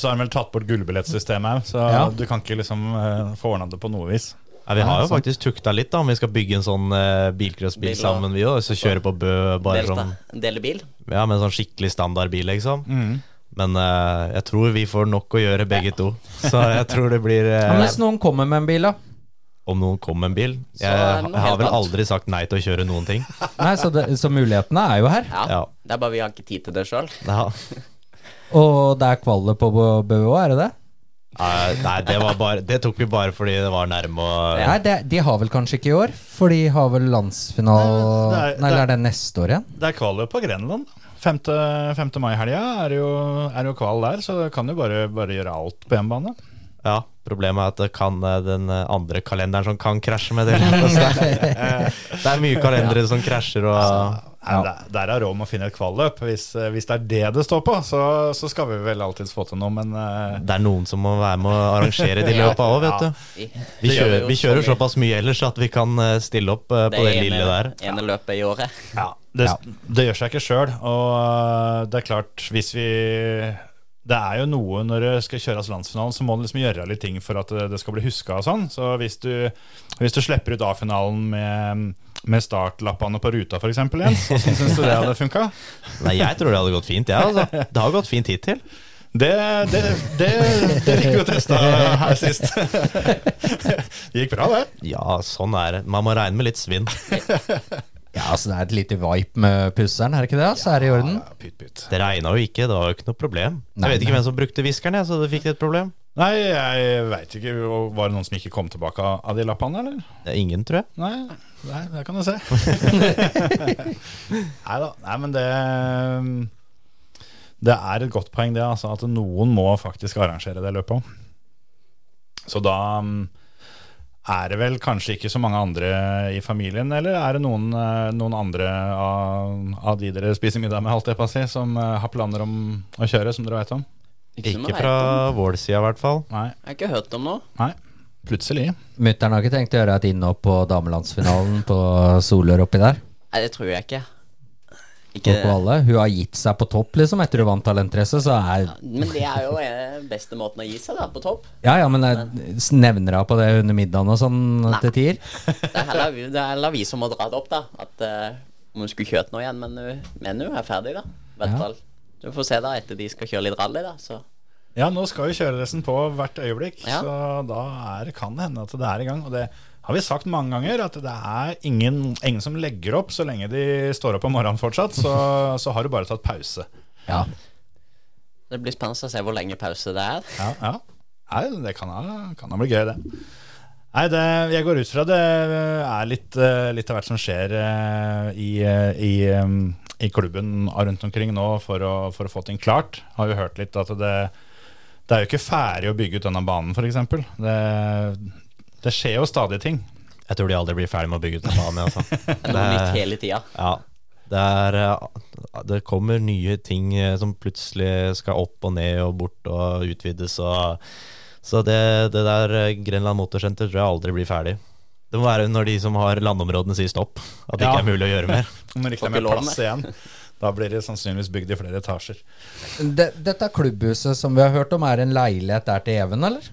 S1: så har de vel tatt bort gullbillettsystemet òg, så
S2: Ja.
S1: du kan ikke liksom uh, få ordna det på noe vis.
S3: ja, vi har jo faktisk tukta litt, da. Om vi skal bygge en sånn uh, bilcrossbil sammen, vi òg. Så kjøre på Bø bare
S4: Delta.
S3: sånn
S4: Dele bil.
S3: Ja, med en sånn skikkelig standardbil, liksom.
S1: Mm.
S3: Men uh, jeg tror vi får nok å gjøre begge to. Så jeg tror det blir
S2: Ja,
S3: eh,
S2: men hvis noen kommer med en bil, da?
S3: Om noen kom med en bil. Jeg, jeg har vel aldri sagt nei til å kjøre noen ting.
S2: Nei, så, det, så mulighetene er jo her.
S4: Ja,
S3: Ja.
S4: Det er bare vi har ikke tid til det sjøl.
S3: Ja.
S2: Og det er kvalet på BØ er det det?
S3: Nei, nei, det, var bare, det tok vi bare fordi det var nærme og
S2: Nei, det, de har vel kanskje ikke i år, for de har vel landsfinale
S1: Nei, er-
S2: Nei, eller er det neste år igjen?
S1: Det er kvalet på Grenland. 5. 5. mai-helga er, jo- er jo kval der, så kan jo bare, bare gjøre alt på hjemmebane.
S3: Ja, problemet er at det kan eh, den eh, andre kalenderen som kan krasje med det. det er mye kalendere som krasjer og
S1: Nei, der, der er råd med å finne et kvalløp. Hvis, eh, hvis det er det det står på, så, så skal vi vel alltids få til noe, men uh...
S3: det er noen som må være med å arrangere de løpa òg, vet du.
S4: Vi,
S3: Vi kjører, vi kjører såpass mye ellers at vi kan stille opp på det
S4: ene,
S3: lille der.
S4: ene løpet i året.
S1: ja, det, det gjør seg ikke sjøl. Og det er klart, hvis vi Det er jo noe når det skal kjøres landsfinalen, så må du liksom gjøre litt ting for at det, skal bli huska og sånn. Så hvis du, hvis du slipper ut A-finalen med, med startlappene på ruta, f.eks., Jens, hvordan syns du det hadde funka?
S3: Nei, jeg tror det hadde gått fint, jeg, altså. Det har gått fint hittil.
S1: Det, det, det, det fikk vi jo testa her sist. Det gikk bra, det.
S3: Ja, sånn er det. Man må regne med litt svinn.
S2: Ja, altså det er et lite vipe med pusseren, er det ikke det? Så er det i orden.
S1: Ja, pytt, pytt.
S3: Det regna jo ikke, det var jo ikke noe problem.
S2: Nei,
S3: Jeg vet ikke
S2: nei.
S3: hvem som brukte viskeren, jeg, så det fikk et problem.
S1: Nei, jeg veit ikke. Var det noen som ikke kom tilbake av de lappene, eller?
S3: Det er ingen, tror jeg.
S1: Nei, nei det kan du se. nei da. Nei, men det Det er et godt poeng, det. Altså, at noen må faktisk arrangere det løpet òg. Så da er det vel kanskje ikke så mange andre i familien, eller er det noen, eh, noen andre av, av de dere spiser middag med, holdt jeg på å si, som eh, har planer om å kjøre, som dere vet om?
S4: Ikke
S3: Ikke fra vår side, i hvert fall.
S1: Nei.
S4: Jeg har ikke hørt om noe.
S1: Nei. Plutselig.
S2: Mutter'n har ikke tenkt å gjøre et innhopp på damelandsfinalen på Solør oppi der?
S4: Nei, det tror jeg ikke.
S2: På
S4: Ikke
S2: Hun har gitt seg på topp, liksom, etter hun vant Talentrace, så er
S4: Men det er jo eh, beste måten å gi seg, da, på topp.
S2: Ja, ja, men jeg nevner henne på det under middagen og sånn til tider?
S4: Det er heller, vi- det er heller vi som må dra det opp, da. At uh, om hun skulle kjørt noe igjen, men hun, er ferdig, da.
S2: Ja.
S4: Du får se da etter de skal kjøre litt rally, da. Så
S1: Ja, nå skal jo kjøreresten på hvert øyeblikk,
S4: Ja.
S1: så da er, kan det hende at det er i gang. Og det har vi sagt mange ganger, at det er ingen, ingen som legger opp så lenge de står opp om morgenen fortsatt. Så, så har du bare tatt pause.
S2: Ja.
S4: Det blir spennende å se hvor lenge pause det er.
S1: Ja, ja. Nei, det kan da blitt gøy, det. Nei, det, jeg går ut fra det er litt, eh, litt av hvert som skjer eh, i, eh, i, eh, i klubben rundt omkring nå for å, for å få ting klart. Har jo hørt litt at det, det er jo ikke ferdig å bygge ut denne banen, f.eks. Det, det skjer jo stadig ting.
S3: Jeg tror de aldri blir ferdig med å bygge ut denne banen. Altså.
S4: Det er noe nytt hele tida.
S3: Ja, det, er, eh, det kommer nye ting eh, som plutselig skal opp og ned og bort og utvides. Og, så det, det der eh, Grenland Motorsenter tror jeg aldri blir ferdig. Det må være når de som har landområdene sier stopp, at det
S1: Ja.
S3: ikke er mulig å gjøre mer.
S1: Når det ikke er mer plass igjen. Da blir det sannsynligvis bygd i flere etasjer.
S2: De, dette klubbhuset som vi har hørt om, er en leilighet der til Even, eller?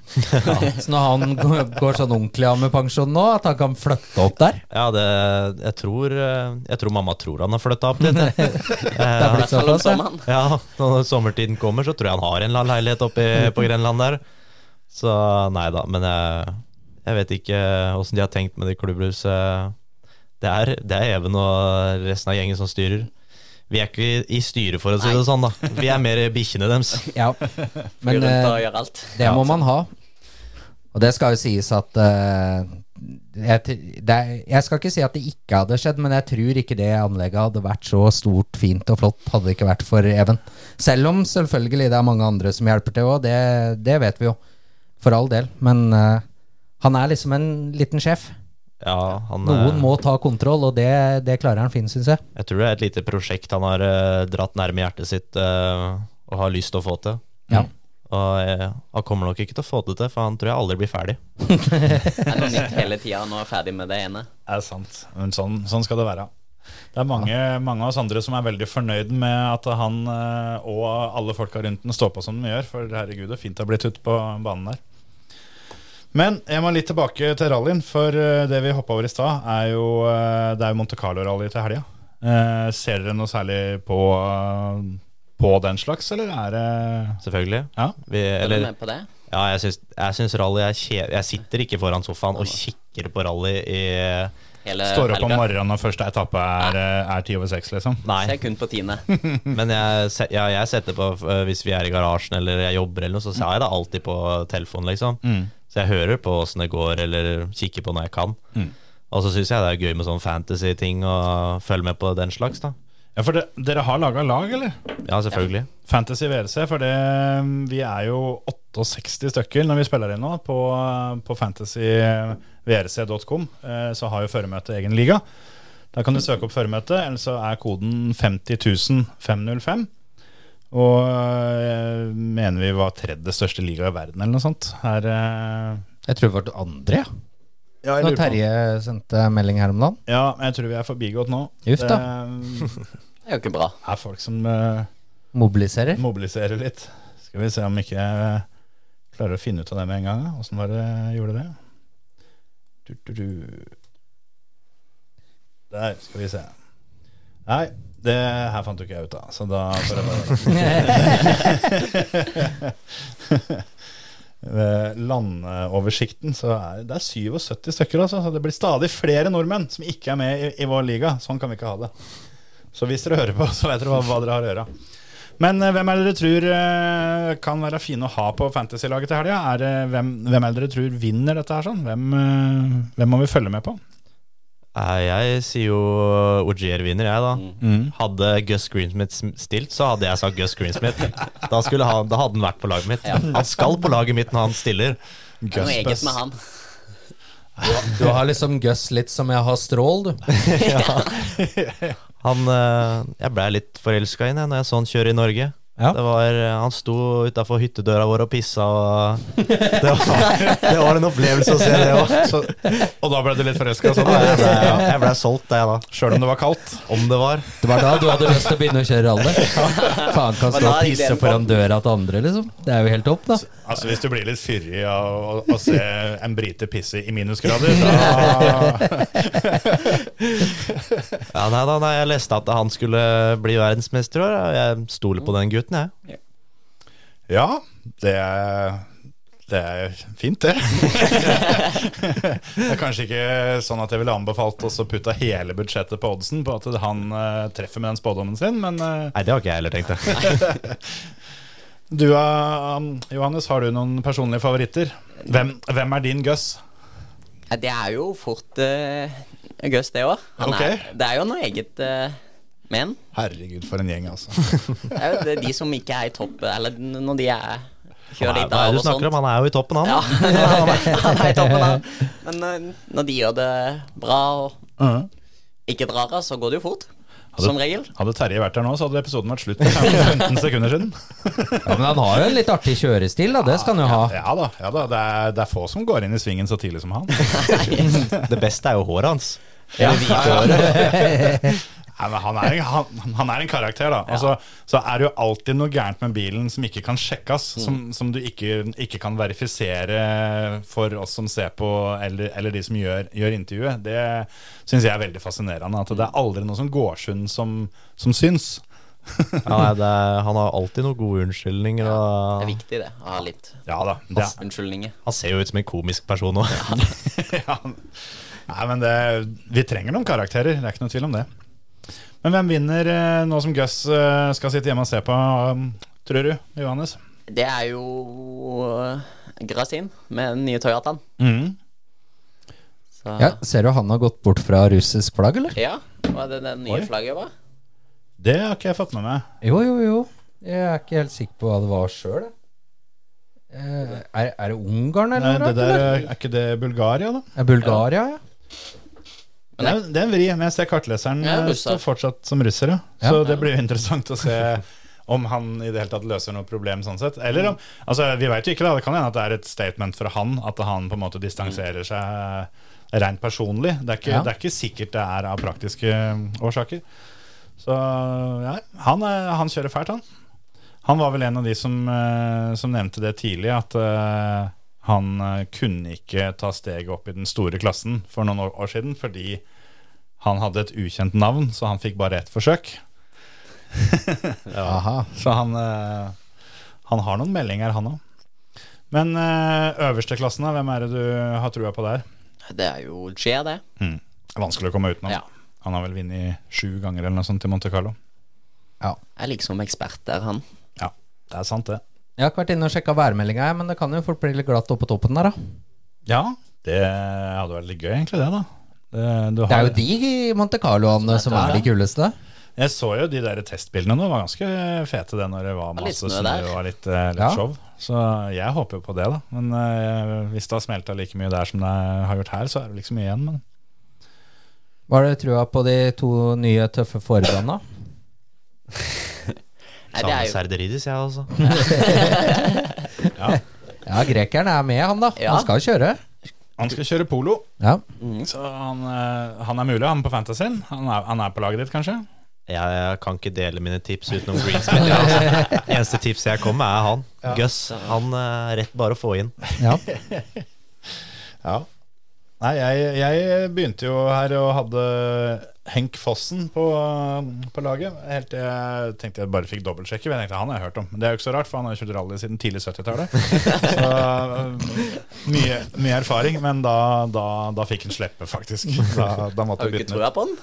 S2: Så når han går, går sånn ordentlig av med pensjon nå, at han kan flytte opp der?
S3: Ja, det, jeg, tror, eh, jeg tror mamma tror han har flytta opp dit.
S2: Det er blitt
S4: fall
S2: såpass, ja.
S3: Ja, når sommertiden kommer, så tror jeg han har en leilighet oppe i- på Grenland der. Så nei da, men jeg, jeg vet ikke åssen de har tenkt med det klubbhuset. Det er, det er Even og resten av gjengen som styrer. Vi er ikke i styret, for å si det sånn, da. Vi er mer bikkjene deres.
S2: Ja. Men eh, det må man ha. Og det skal jo sies at eh, jeg, det jeg skal ikke si at det ikke hadde skjedd, men jeg tror ikke det anlegget hadde vært så stort, fint og flott hadde det ikke vært for Even. Selv om selvfølgelig det er mange andre som hjelper til òg, det, det vet vi jo. For all del. Men eh, han er liksom en liten sjef.
S3: Ja, han,
S2: Noen
S3: eh,
S2: må ta kontroll, og det, det klarer han fint, syns jeg.
S3: Jeg tror det er et lite prosjekt han har uh, dratt nærme hjertet sitt uh, og har lyst til å få til.
S2: Ja.
S3: Og uh, han kommer nok ikke til å få det til, for han tror jeg aldri blir ferdig.
S4: Det er noe nytt hele tida. Nå er ferdig med det ene.
S1: Det er sant. Men sånn, sånn skal det være. Det er mange, mange av oss andre som er veldig fornøyd med at han og alle folka rundt den står på som de gjør. For herregud, det er fint det har blitt ute på banen der. Men jeg må litt tilbake til rallyen, for eh, det vi hoppa over i stad, er jo eh, Det er jo Monte Carlo-rally til helga. Eh, ser dere noe særlig på, eh, på den slags, eller er det
S3: Selvfølgelig.
S1: Ja.
S3: Vi,
S4: Er du med på det?
S3: ja, jeg syns, jeg syns rally er kjedelig. Jeg sitter ikke foran sofaen og kikker på rally i
S4: Hele
S1: Står opp om morgenen når første etappe er, er ti over seks, liksom?
S3: Nei.
S4: Ser kun på tiende.
S3: Men jeg, ja, jeg setter på Hvis vi er i garasjen eller jeg jobber, eller noe, så ser jeg det alltid på telefonen. liksom
S1: Mm.
S3: Så jeg hører på åssen det går, eller kikker på når jeg kan.
S1: Mm.
S3: Og så syns jeg det er gøy med sånn fantasy-ting og følge med på den slags. da
S1: Ja, for det, Dere har laga lag, eller?
S3: Ja, selvfølgelig.
S1: Fantasy VRC, for det, vi er jo 68 stykker når vi spiller inn nå på, på fantasyvrc.com. Eh, Så har jo føremøtet egen liga. Da kan du søke opp føremøtet, eller så er koden 50505. Og eh, mener vi var tredje største liga i verden, eller noe sånt. Her, eh,
S2: Jeg tror det var det andre, ja.
S1: ja, jeg
S2: Da Terje sendte melding her om dagen.
S1: ja, men jeg tror vi er forbigått nå.
S2: Uff da.
S4: Det er jo ikke bra.
S1: Det er folk som uh,
S2: Mobiliserer.
S1: mobiliserer litt. Skal vi se om ikke jeg klarer å finne ut av det med en gang. Åssen var det gjorde det? Du, du, du. Der, skal vi se. Nei, det her fant jo ikke jeg ut av, så da får jeg bare Ved landoversikten så er det er 77 stykker, altså. Så det blir stadig flere nordmenn som ikke er med i, i vår liga. Sånn kan vi ikke ha det. Så hvis dere hører på, så vet dere hva, hva dere har å gjøre. Men eh, hvem er det dere tror eh, kan være fine å ha på fantasy-laget til helga? Er hvem, hvem er det dere tror vinner dette her? sånn? Hvem, eh, hvem må vi følge med på?
S3: Eh, Jeg sier jo Ogier vinner, jeg, da. Hadde Gus Greensmith stilt, så hadde jeg sagt Gus Greensmith. Da, han, da hadde han vært på laget mitt. Han skal på laget mitt når han stiller.
S4: Det er noe eget med han.
S2: Du har liksom Gus litt som jeg har strål, du.
S3: Han, eh, jeg ble litt forelska i ham når jeg så han kjøre i Norge.
S2: Ja.
S3: Det var, eh, han sto utafor hyttedøra vår og pissa, og det var, det var en opplevelse å se det òg.
S1: Og da ble du litt forelska? Sånn,
S3: Jeg, ble- jeg ble solgt, jeg da.
S1: Sjøl om det var kaldt?
S3: Om det var.
S2: Det var da du hadde lyst til å begynne å kjøre rally. Faen, kan stå og pisse foran døra til andre, liksom. Det er jo helt topp, da.
S1: Altså Hvis du blir litt fyrig av å, å se en brite pisse i minusgrader, da
S3: Ja, nei, da, nei, Jeg leste at han skulle bli verdensmester i år. og Jeg stoler på den gutten, jeg.
S1: Ja, det er det er fint, det. det er kanskje ikke sånn at jeg ville anbefalt oss å putte hele budsjettet på oddsen på at han uh, treffer med den spådommen sin, men uh,
S3: Nei, det har ikke jeg heller tenkt. det.
S1: du uh, Johannes, har du noen personlige favoritter? Hvem, hvem er din Gus?
S4: Det er jo fort uh, Gus, det òg.
S1: Okay.
S4: Det er jo noe eget han.
S1: Herregud, for en gjeng, altså.
S4: Det er jo det, de som ikke er i topp, eller når de er kjører litt
S3: er hva er
S4: av
S3: det du
S4: og
S3: snakker
S4: sånt.
S3: om? Han er jo i toppen, han.
S4: Ja, han er, han er i toppen, han. Men eh, når de gjør det bra og ikke drar av, så går det jo fort. Som regel.
S1: Hadde Terje vært her nå, så hadde episoden vært slutt for 15 sekunder siden.
S2: Ja, Men han har jo en litt artig kjørestil, da. Det skal han jo ha.
S1: Ja da, ja da det, er, det er få som går inn i svingen så tidlig som han.
S3: Det beste er jo håret hans.
S2: Ja.
S1: Nei, men han, er en, han, han er en karakter, da. Altså, så er det jo alltid noe gærent med bilen som ikke kan sjekkes. Som, som du ikke, ikke kan verifisere for oss som ser på, eller, eller de som gjør, gjør intervjuet. Det syns jeg er veldig fascinerende. At det er aldri noe som går sund som, som syns.
S3: Ja, nei, det er, han har alltid noen gode unnskyldninger.
S4: Det er viktig, det. Å ha litt
S1: Ja da. Det er,
S4: unnskyldninger.
S3: han ser jo ut som en komisk person òg.
S1: ja. Nei, men det, vi trenger noen karakterer, det er ikke noe tvil om det. Men hvem vinner eh, nå som Gus eh, skal sitte hjemme og se på, um, tror du, Johannes?
S4: Det er jo uh, Grasin med den nye Toyotaen.
S1: Mm.
S4: Så
S2: Ja, Ser du han har gått bort fra russisk flagg, eller?
S4: ja. Var det det nye
S1: Oi.
S4: flagget var?
S1: Det har ikke jeg fått med meg.
S2: Jo, jo, jo. Jeg er ikke helt sikker på hva det var sjøl. Er, er det Ungarn,
S1: Nei,
S2: eller?
S1: det
S2: noe,
S1: der,
S2: eller?
S1: er ikke det Bulgaria, da?
S2: Er Bulgaria, ja.
S1: Det er, det er en vri, men jeg ser kartleseren
S4: Ja,
S1: eh, står fortsatt som russer. Ja.
S2: Ja.
S1: Så det blir jo interessant å se om han i det hele tatt løser noe problem sånn sett. Eller om Altså, vi veit jo ikke, da. Det kan hende at det er et statement fra han, at han på en måte distanserer seg rent personlig. Det er ikke,
S2: Ja.
S1: det er ikke sikkert det er av praktiske årsaker. Så ja, han, er, han kjører fælt, han. Han var vel en av de som, eh, som nevnte det tidlig, at eh, han eh, kunne ikke ta steget opp i den store klassen for noen år, siden, fordi han hadde et ukjent navn, så han fikk bare ett forsøk.
S2: Aha.
S1: Så han, eh, han har noen meldinger, han òg. Men eh, øverste klassen, hvem er det du har trua på der?
S4: Det er jo G, det.
S1: Mm. Vanskelig å komme utenom.
S4: Ja.
S1: Han har vel vunnet sju ganger eller noe sånt til Monte Carlo.
S4: Jeg Er liksom ekspert der, han.
S1: Ja, det er sant, det.
S2: Jeg har ikke vært inne og sjekka værmeldinga, men det kan jo fort bli litt glatt oppå toppen der, da.
S1: Ja, det hadde vært litt gøy, egentlig, det, da. Det, du
S2: Det er jo de i Monte Carloene som er de kuleste.
S1: Jeg så jo de der testbildene nå, var ganske fete det når det var masse
S4: snø
S1: og litt, eh, litt
S2: Ja.
S1: show. Så jeg håper jo på det, da. Men uh, hvis det har smelta like mye der som det har gjort her, så er det liksom mye igjen. Men
S2: Hva har du trua på de to nye tøffe forbanda?
S4: Nei, det er
S3: Samme
S4: jo
S3: Serderidis, jeg også.
S2: Ja, grekeren er med, han da.
S4: Ja.
S2: Han skal kjøre.
S1: han skal kjøre polo,
S2: Ja.
S1: så han, eh, han er mulig, han på Fantasyen. Han er, han er på laget ditt, kanskje?
S3: Jeg, jeg kan ikke dele mine tips utenom Greensmith. Ja, altså. Eneste tipset jeg kommer med, er han. Gus. Han er rett bare å få inn.
S2: ja.
S1: Ja. Nei, jeg, jeg begynte jo her og hadde Henk Fossen på, på laget. Helt til jeg tenkte jeg bare fikk dobbeltsjekke. men Jeg tenkte han har jeg hørt om. Men det er jo ikke så rart, for han har kjørt rally siden tidlig 70-tallet. Så mye, mye erfaring, men da, da, da fikk han slippe, faktisk. Da, da måtte
S4: Har du ikke trua på han?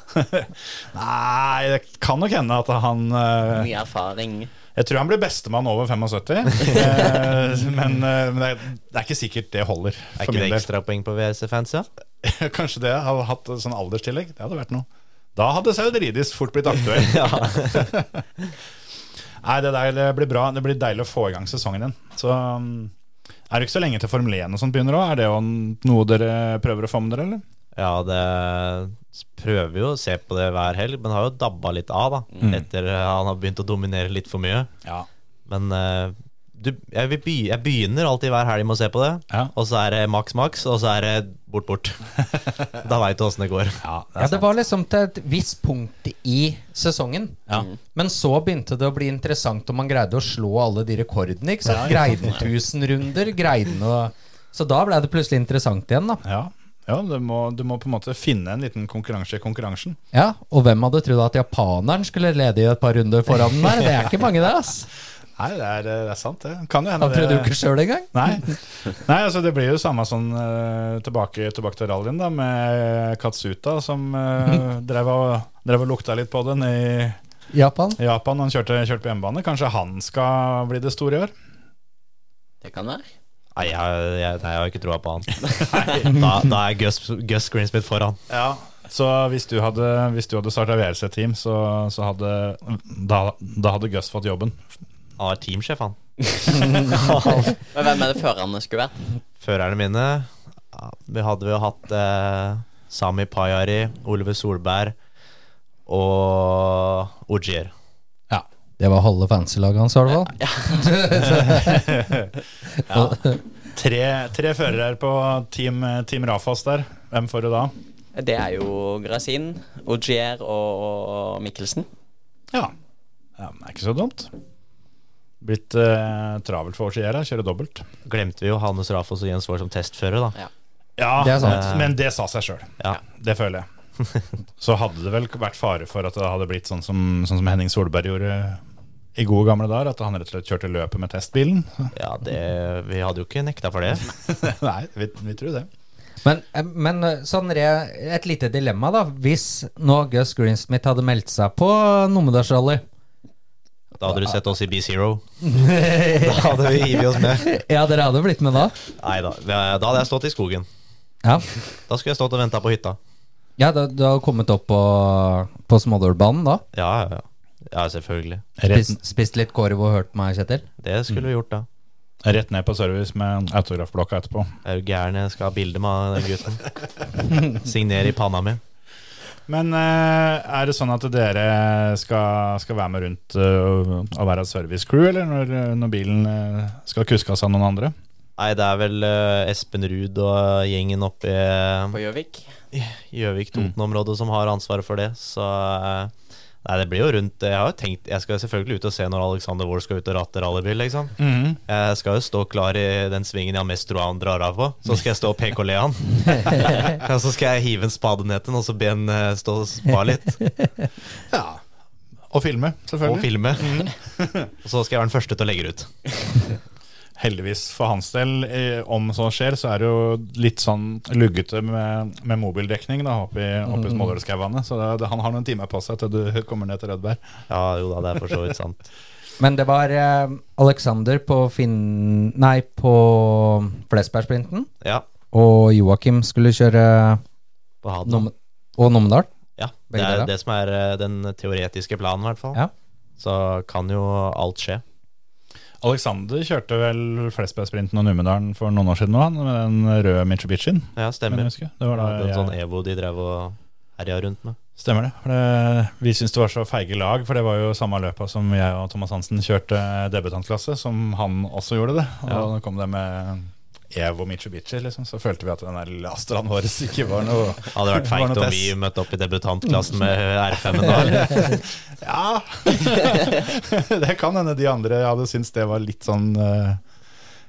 S1: Nei, det kan nok hende at han eh,
S4: Mye erfaring.
S1: Jeg tror han blir bestemann over 75, eh, men, eh, men det, er, det er ikke sikkert det holder.
S3: Er ikke det ekstrapoeng på VRC-fans, ja?
S1: Kanskje det hadde hatt sånn alderstillegg. Det hadde vært noe. Da hadde Sauderidis fort blitt aktuell. Nei, det der det blir bra. Det blir deilig å få i gang sesongen igjen. Så um, er det ikke så lenge til Formel 1 og sånt begynner òg. Er det jo noe dere prøver å få med dere, eller?
S3: Ja, det prøver jo å se på det hver helg, men har jo dabba litt av, da.
S1: Mm.
S3: Etter han har begynt å dominere litt for mye.
S1: Ja.
S3: Men eh, du, jeg, vil begy- jeg begynner alltid hver helg med å se på det,
S1: Ja,
S3: og så er det maks maks, og så er det bort bort. da veit du åssen det går.
S1: ja, det
S2: ja, det var liksom til et visst punkt i sesongen.
S1: Ja.
S2: Men så begynte det å bli interessant om man greide å slå alle de rekordene. Ikke sant? Greide han 1000 runder? Greide å Så da ble det plutselig interessant igjen, da.
S1: Ja, ja du, må, du må på en måte finne en liten konkurranse i konkurransen.
S2: Ja, Og hvem hadde trodd at japaneren skulle lede i et par runder foran den der? Det er ikke mange, det, ass.
S1: Nei, det er, det er sant, det. Kan jo hende
S2: Han prøvde jo ikke sjøl engang.
S1: Nei. Nei, altså det blir jo samme sånn tilbake, tilbake til rallyen, da, med Katsuta, som uh, drev, og, drev og lukta litt på den i
S2: Japan.
S1: Japan. Han kjørte, kjørte på hjemmebane. Kanskje han skal bli det store i år?
S4: Det kan være.
S3: Nei, jeg, jeg, nei, jeg har ikke troa på han. da, da er Gus, Gus Greensmith foran.
S1: Ja. Så hvis du hadde, hvis du hadde starta VRC-team, så, så hadde da, da hadde Gus fått jobben.
S3: Er teamsjef, han.
S4: Men hvem er det førerne skulle vært?
S3: Førerne mine ja, Vi hadde jo hatt eh, Sami Pajari, Oliver Solberg og Ogier.
S2: Det var halve fancy-laget hans, i hvert fall.
S1: Tre, tre førere på team, team Rafas der. Hvem får du da?
S4: Det er jo Grasin, Ogier og Mikkelsen.
S1: Ja. ja det er ikke så dumt. Blitt eh, travelt for Åsiera, kjøre dobbelt.
S3: Glemte vi jo Hannes Rafos og Jens Vår som testfører, da.
S4: Ja.
S1: Ja,
S2: Det er sant.
S1: men det sa seg sjøl.
S3: Ja.
S1: Det føler jeg. Så hadde det vel vært fare for at det hadde blitt sånn som, sånn som Henning Solberg gjorde i gode gamle dager, at han rett og slett kjørte løpet med testbilen.
S3: Ja, det, vi hadde jo ikke nekta for det.
S1: Nei, vi, vi tror det.
S2: Men, eh, men eh, sånn re, et lite dilemma, da. Hvis nå Gus Greensmith hadde meldt seg på Numedalsrally
S3: Da hadde du sett oss i B-Zero. Da hadde vi hivet oss med.
S2: Ja, dere hadde blitt med da?
S3: Nei da. Da hadde jeg stått i skogen.
S2: Ja.
S3: Da skulle jeg stått og venta på hytta.
S2: Ja, du, du har kommet opp på, på Smådølbanen da?
S3: Ja, ja, ja. Ja, selvfølgelig.
S2: Spist, spist litt korv og hørt meg, Kjetil?
S3: Det skulle vi gjort, da.
S1: rett ned på service med autografblokka etterpå.
S3: Er du gæren? Jeg skal ha bilde med den gutten. Signere i panna mi.
S1: Men eh, er det sånn at dere skal, skal være med rundt eh, og være service crew, eller når, når bilen eh, skal kuskes av noen andre?
S3: Nei, det er vel eh, Espen Ruud og gjengen oppe i
S4: På Gjøvik.
S3: Gjøvik-Toten-området som har ansvaret for det. Så eh, Nei, det blir jo rundt Jeg har jo tenkt Jeg skal selvfølgelig ut og se når Alexander Wold skal ut og ratte rallybil, liksom. Jeg skal jo stå klar i den svingen jeg har mest troa han drar av på. Så skal jeg stå og peke og le han. og så skal jeg hive en spade ned til han og så be han eh, stå og spa litt.
S1: Ja. Og filme, selvfølgelig.
S3: og filme.
S1: Mm.
S3: og så skal jeg være den første til å legge det ut.
S1: Heldigvis for hans del, eh, om så skjer, så er det jo litt sånn luggete med, med mobildekning da, oppe i, i Smådølskauene. Så det, det, han har noen timer på seg til du kommer ned til Rødberg.
S3: Ja, jo da, det er for så vidt sant.
S2: Men det var eh, Alexander på Finn... Nei, på Flesbergsprinten.
S3: Ja,
S2: Og Joakim skulle kjøre
S3: på Haden.
S2: Nom og Numedal.
S3: Ja, det er det som er eh, den teoretiske planen, i hvert fall.
S2: Ja.
S3: Så kan jo alt skje.
S1: Alexander kjørte vel Flesbergsprinten og Numedalen for noen år siden nå, han, med den røde Mitsubishien.
S3: Ja, stemmer.
S1: Det var da
S3: Det var en sånn Evo de drev og herja rundt med.
S1: Stemmer det. Det vi syntes det var så feige lag, for det var jo samme løpa som jeg og Thomas Hansen kjørte debutantklasse, som han også gjorde det. Og
S3: Ja.
S1: da kom det med Evo Mitsubishi, liksom, så følte vi at den der lille Astraen vår ikke var noe
S3: Hadde vært feigt om vi møtte opp i debutantklassen med R5-en da.
S1: Ja Det kan hende de andre hadde syntes det var litt sånn uh,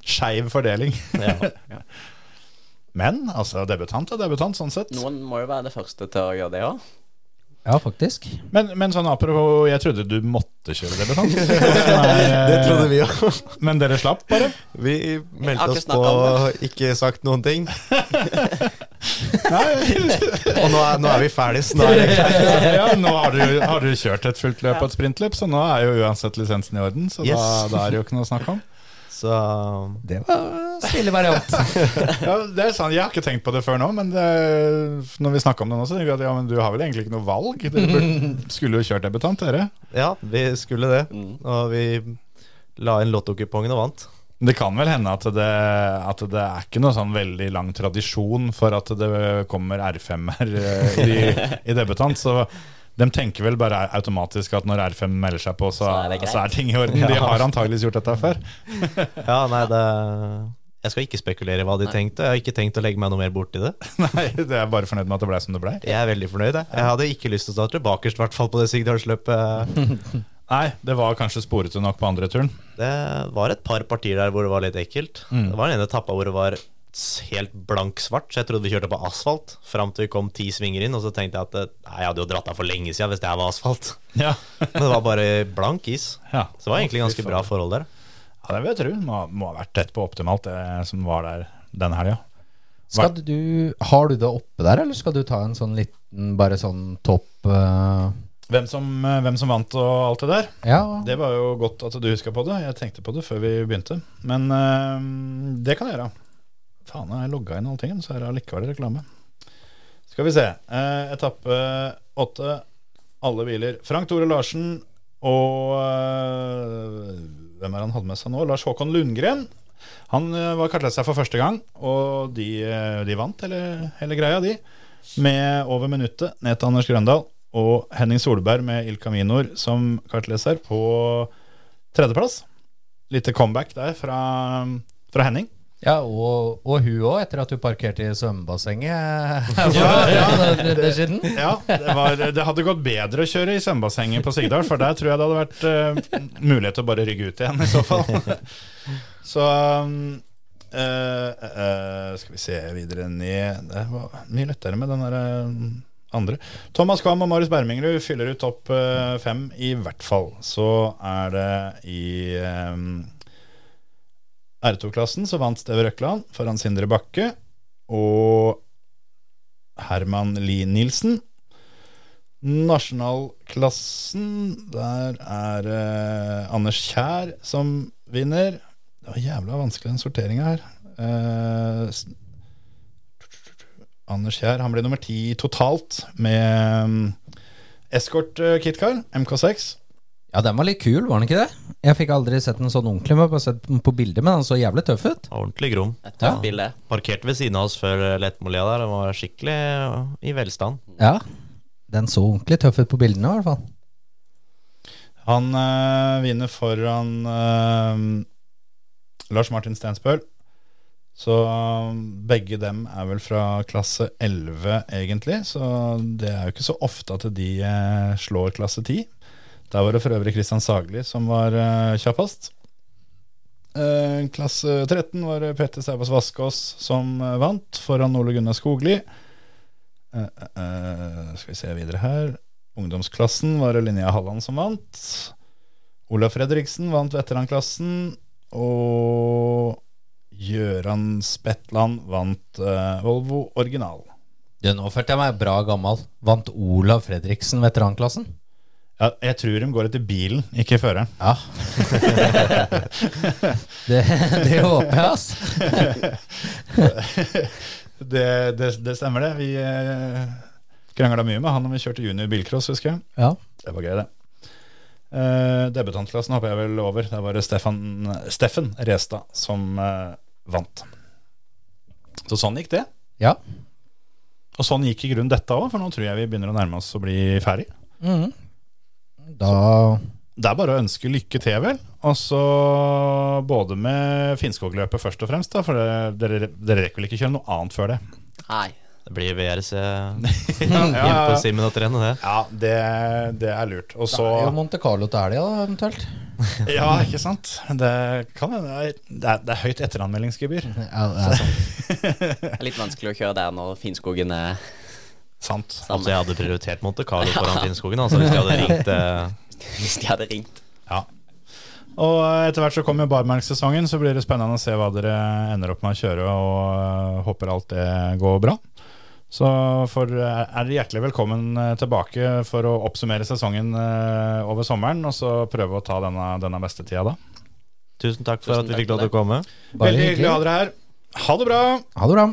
S1: skeiv fordeling.
S3: Ja.
S1: Men altså, debutant er debutant, sånn sett.
S4: Noen må jo være det første til å gjøre det òg.
S2: Ja, faktisk.
S1: Men, men sånn apropos, jeg trodde du måtte kjøre debutant. det trodde vi òg. Men dere slapp, bare?
S3: Vi meldte oss på, ikke sagt noen ting. Og nå er, nå er vi ferdig, snart.
S1: ja, nå har du, har du kjørt et fullt løp og et sprintløp, så nå er jo uansett lisensen i orden. Så da, da er det jo ikke noe å snakke om.
S3: Så
S2: Det var stille variant.
S1: Ja, det er sant, Jeg har ikke tenkt på det før nå, men det, når vi snakker om det nå, så tenker vi at ja, men du har vel egentlig ikke noe valg? Dere burde, skulle jo kjørt debutant, dere.
S3: ja, vi skulle det. Og vi la inn lottokupongen og vant.
S1: Det kan vel hende at det, at det er ikke noe sånn veldig lang tradisjon for at det kommer R5-er eh, i, i debutant. Så de tenker vel bare automatisk at når R5 melder seg på, så,
S4: Så er
S1: så er ting i orden. De har antageligvis gjort dette før.
S3: Ja, nei, det Jeg skal ikke spekulere i hva de tenkte. Jeg har ikke tenkt å legge meg noe mer borti det.
S1: Nei, det er bare fornøyd med at det ble som det ble.
S3: Jeg er veldig fornøyd. Jeg, jeg hadde ikke lyst til å starte bakerst, i hvert fall på det Sigdalsløpet.
S1: Nei, det var kanskje sporete nok på andre turen.
S3: Det var et par partier der hvor det var litt ekkelt. Det var den ene etappa hvor det var helt blank svart, så jeg trodde vi kjørte på asfalt. Fram til vi kom ti svinger inn, og så tenkte jeg at eh, nei, jeg hadde jo dratt av for lenge siden hvis det her var asfalt.
S1: Ja,
S3: Men det var bare blank is.
S1: ja.
S3: Så det var egentlig ganske bra forhold der.
S1: Ja, det vil jeg tro. Må, må ha vært tett på optimalt, det som var der denne helga.
S2: Har du det oppe der, eller skal du ta en sånn liten, bare sånn topp uh...
S1: Hvem som, eh, hvem som vant og alt det der,
S2: Ja.
S1: det var jo godt at du huska på det. Jeg tenkte på det før vi begynte. Men eh, det kan jeg gjøre. Faen, jeg har logga inn alltingen, så er det allikevel reklame. Skal vi se. Eh, etappe åtte. Alle biler. Frank Tore Larsen og eh, Hvem er han hadde med seg nå? Lars Håkon Lundgren. Han eh, var kartlagt for første gang, og de, eh, de vant hele, hele greia, de. Med over minuttet ned til Anders Grøndal og Henning Solberg med Il Caminor som kartleser på tredjeplass. Lite comeback der fra, fra Henning.
S2: Ja, og, og hun òg, etter at du parkerte i svømmebassenget
S1: Ja, ja.
S2: det, det.
S1: Ja, det, var, det hadde gått bedre å kjøre i svømmebassenget på Sigdal, for der tror jeg det hadde vært uh, mulighet til å bare rygge ut igjen, i så fall. Så um, uh, uh, Skal vi se videre ned Det var mye lettere med den der eh, andre. Thomas Kvam og Marius Bermingrud fyller ut topp eh, fem, i hvert fall. Så er det i eh, R2-klassen så vant Steve Røkland foran Sindre Bakke og Herman Lie Nilsen. Nasjonalklassen, der er eh, Anders Kjær som vinner. Det var jævla vanskelig den sorteringa her. Eh, Anders Kjær han ble nummer ti totalt med um, Escort uh, Kitcar, MK6.
S2: Ja, den var litt kul, var den ikke det? Jeg fikk aldri sett den sånn ordentlig, men bare sett den på bildet, men den så jævlig tøff ut.
S3: Ordentlig grom.
S4: Et tøft
S2: Ja.
S4: bilde.
S3: Parkerte ved siden av oss før Lettmolia der. Den var skikkelig i velstand.
S2: Ja, den så ordentlig tøff ut på bildene i hvert fall.
S1: Han øh, vinner foran øh, Lars Martin Stensbøl. Så begge dem er vel fra klasse 11, egentlig. Så det er jo ikke så ofte at de eh, slår klasse 10. Der var det for øvrig Kristian Sagli som var uh, kjappest. Eh, klasse 13 var det Petter Sæbås Vaskås som eh, vant, foran Ole Gunnar Skogli. Skal vi se videre her ungdomsklassen var det Linnea Halland som vant. Olav Fredriksen vant veteranklassen. Og Gjøran Spetland vant uh, Volvo original.
S2: Du, nå følte jeg meg bra gammel. Vant Olav Fredriksen veteranklassen?
S1: Ja, jeg tror de går etter bilen, ikke føreren.
S2: Ja. det, det håper jeg, ass.
S1: Det, det, det stemmer, det. Vi eh, krangla mye med han når vi kjørte junior bilcross, husker jeg.
S2: Ja.
S1: Det var gøy, det. Uh, debutantklassen hopper jeg vel over. Der var det Stefan, Steffen Restad som eh, vant. Så sånn gikk det.
S2: ja.
S1: Og sånn gikk i grunnen dette òg, for nå tror jeg vi begynner å nærme oss å bli ferdig.
S2: Mhm. Da
S1: Det er bare å ønske lykke til, vel. Og så både med Finnskogløpet først og fremst, da, for det, dere, dere rekker vel ikke kjøre noe annet før det?
S4: Nei.
S3: Det blir VRC
S1: Ja,
S3: inn på Simen og trene, det.
S1: ja det, det er lurt. Og
S2: Så
S1: Det
S2: er jo Monte Carlo til helga, ja, eventuelt.
S1: Ja, ikke sant. Det kan det, er- det, er- det er høyt etteranmeldingsgebyr.
S2: Ja, det er
S4: sant. Litt vanskelig å kjøre der når Finnskogen er
S1: Sant.
S3: Altså, jeg hadde prioritert Monte Carlo foran Finnskogen, altså, hvis de hadde ringt eh,
S4: Hvis de hadde ringt.
S1: Ja. Og etter hvert så kommer jo barmarkssesongen, så blir det spennende å se hva dere ender opp med å kjøre, og øh, håper alt det går bra. Så for, er dere hjertelig velkommen tilbake for å oppsummere sesongen over sommeren, og så prøve å ta denne, denne beste tida da.
S3: Tusen takk for
S4: Tusen
S3: at vi fikk lov til å komme.
S2: Bare
S1: Veldig hyggelig å ha dere her. Ha det bra!
S2: Ha det bra.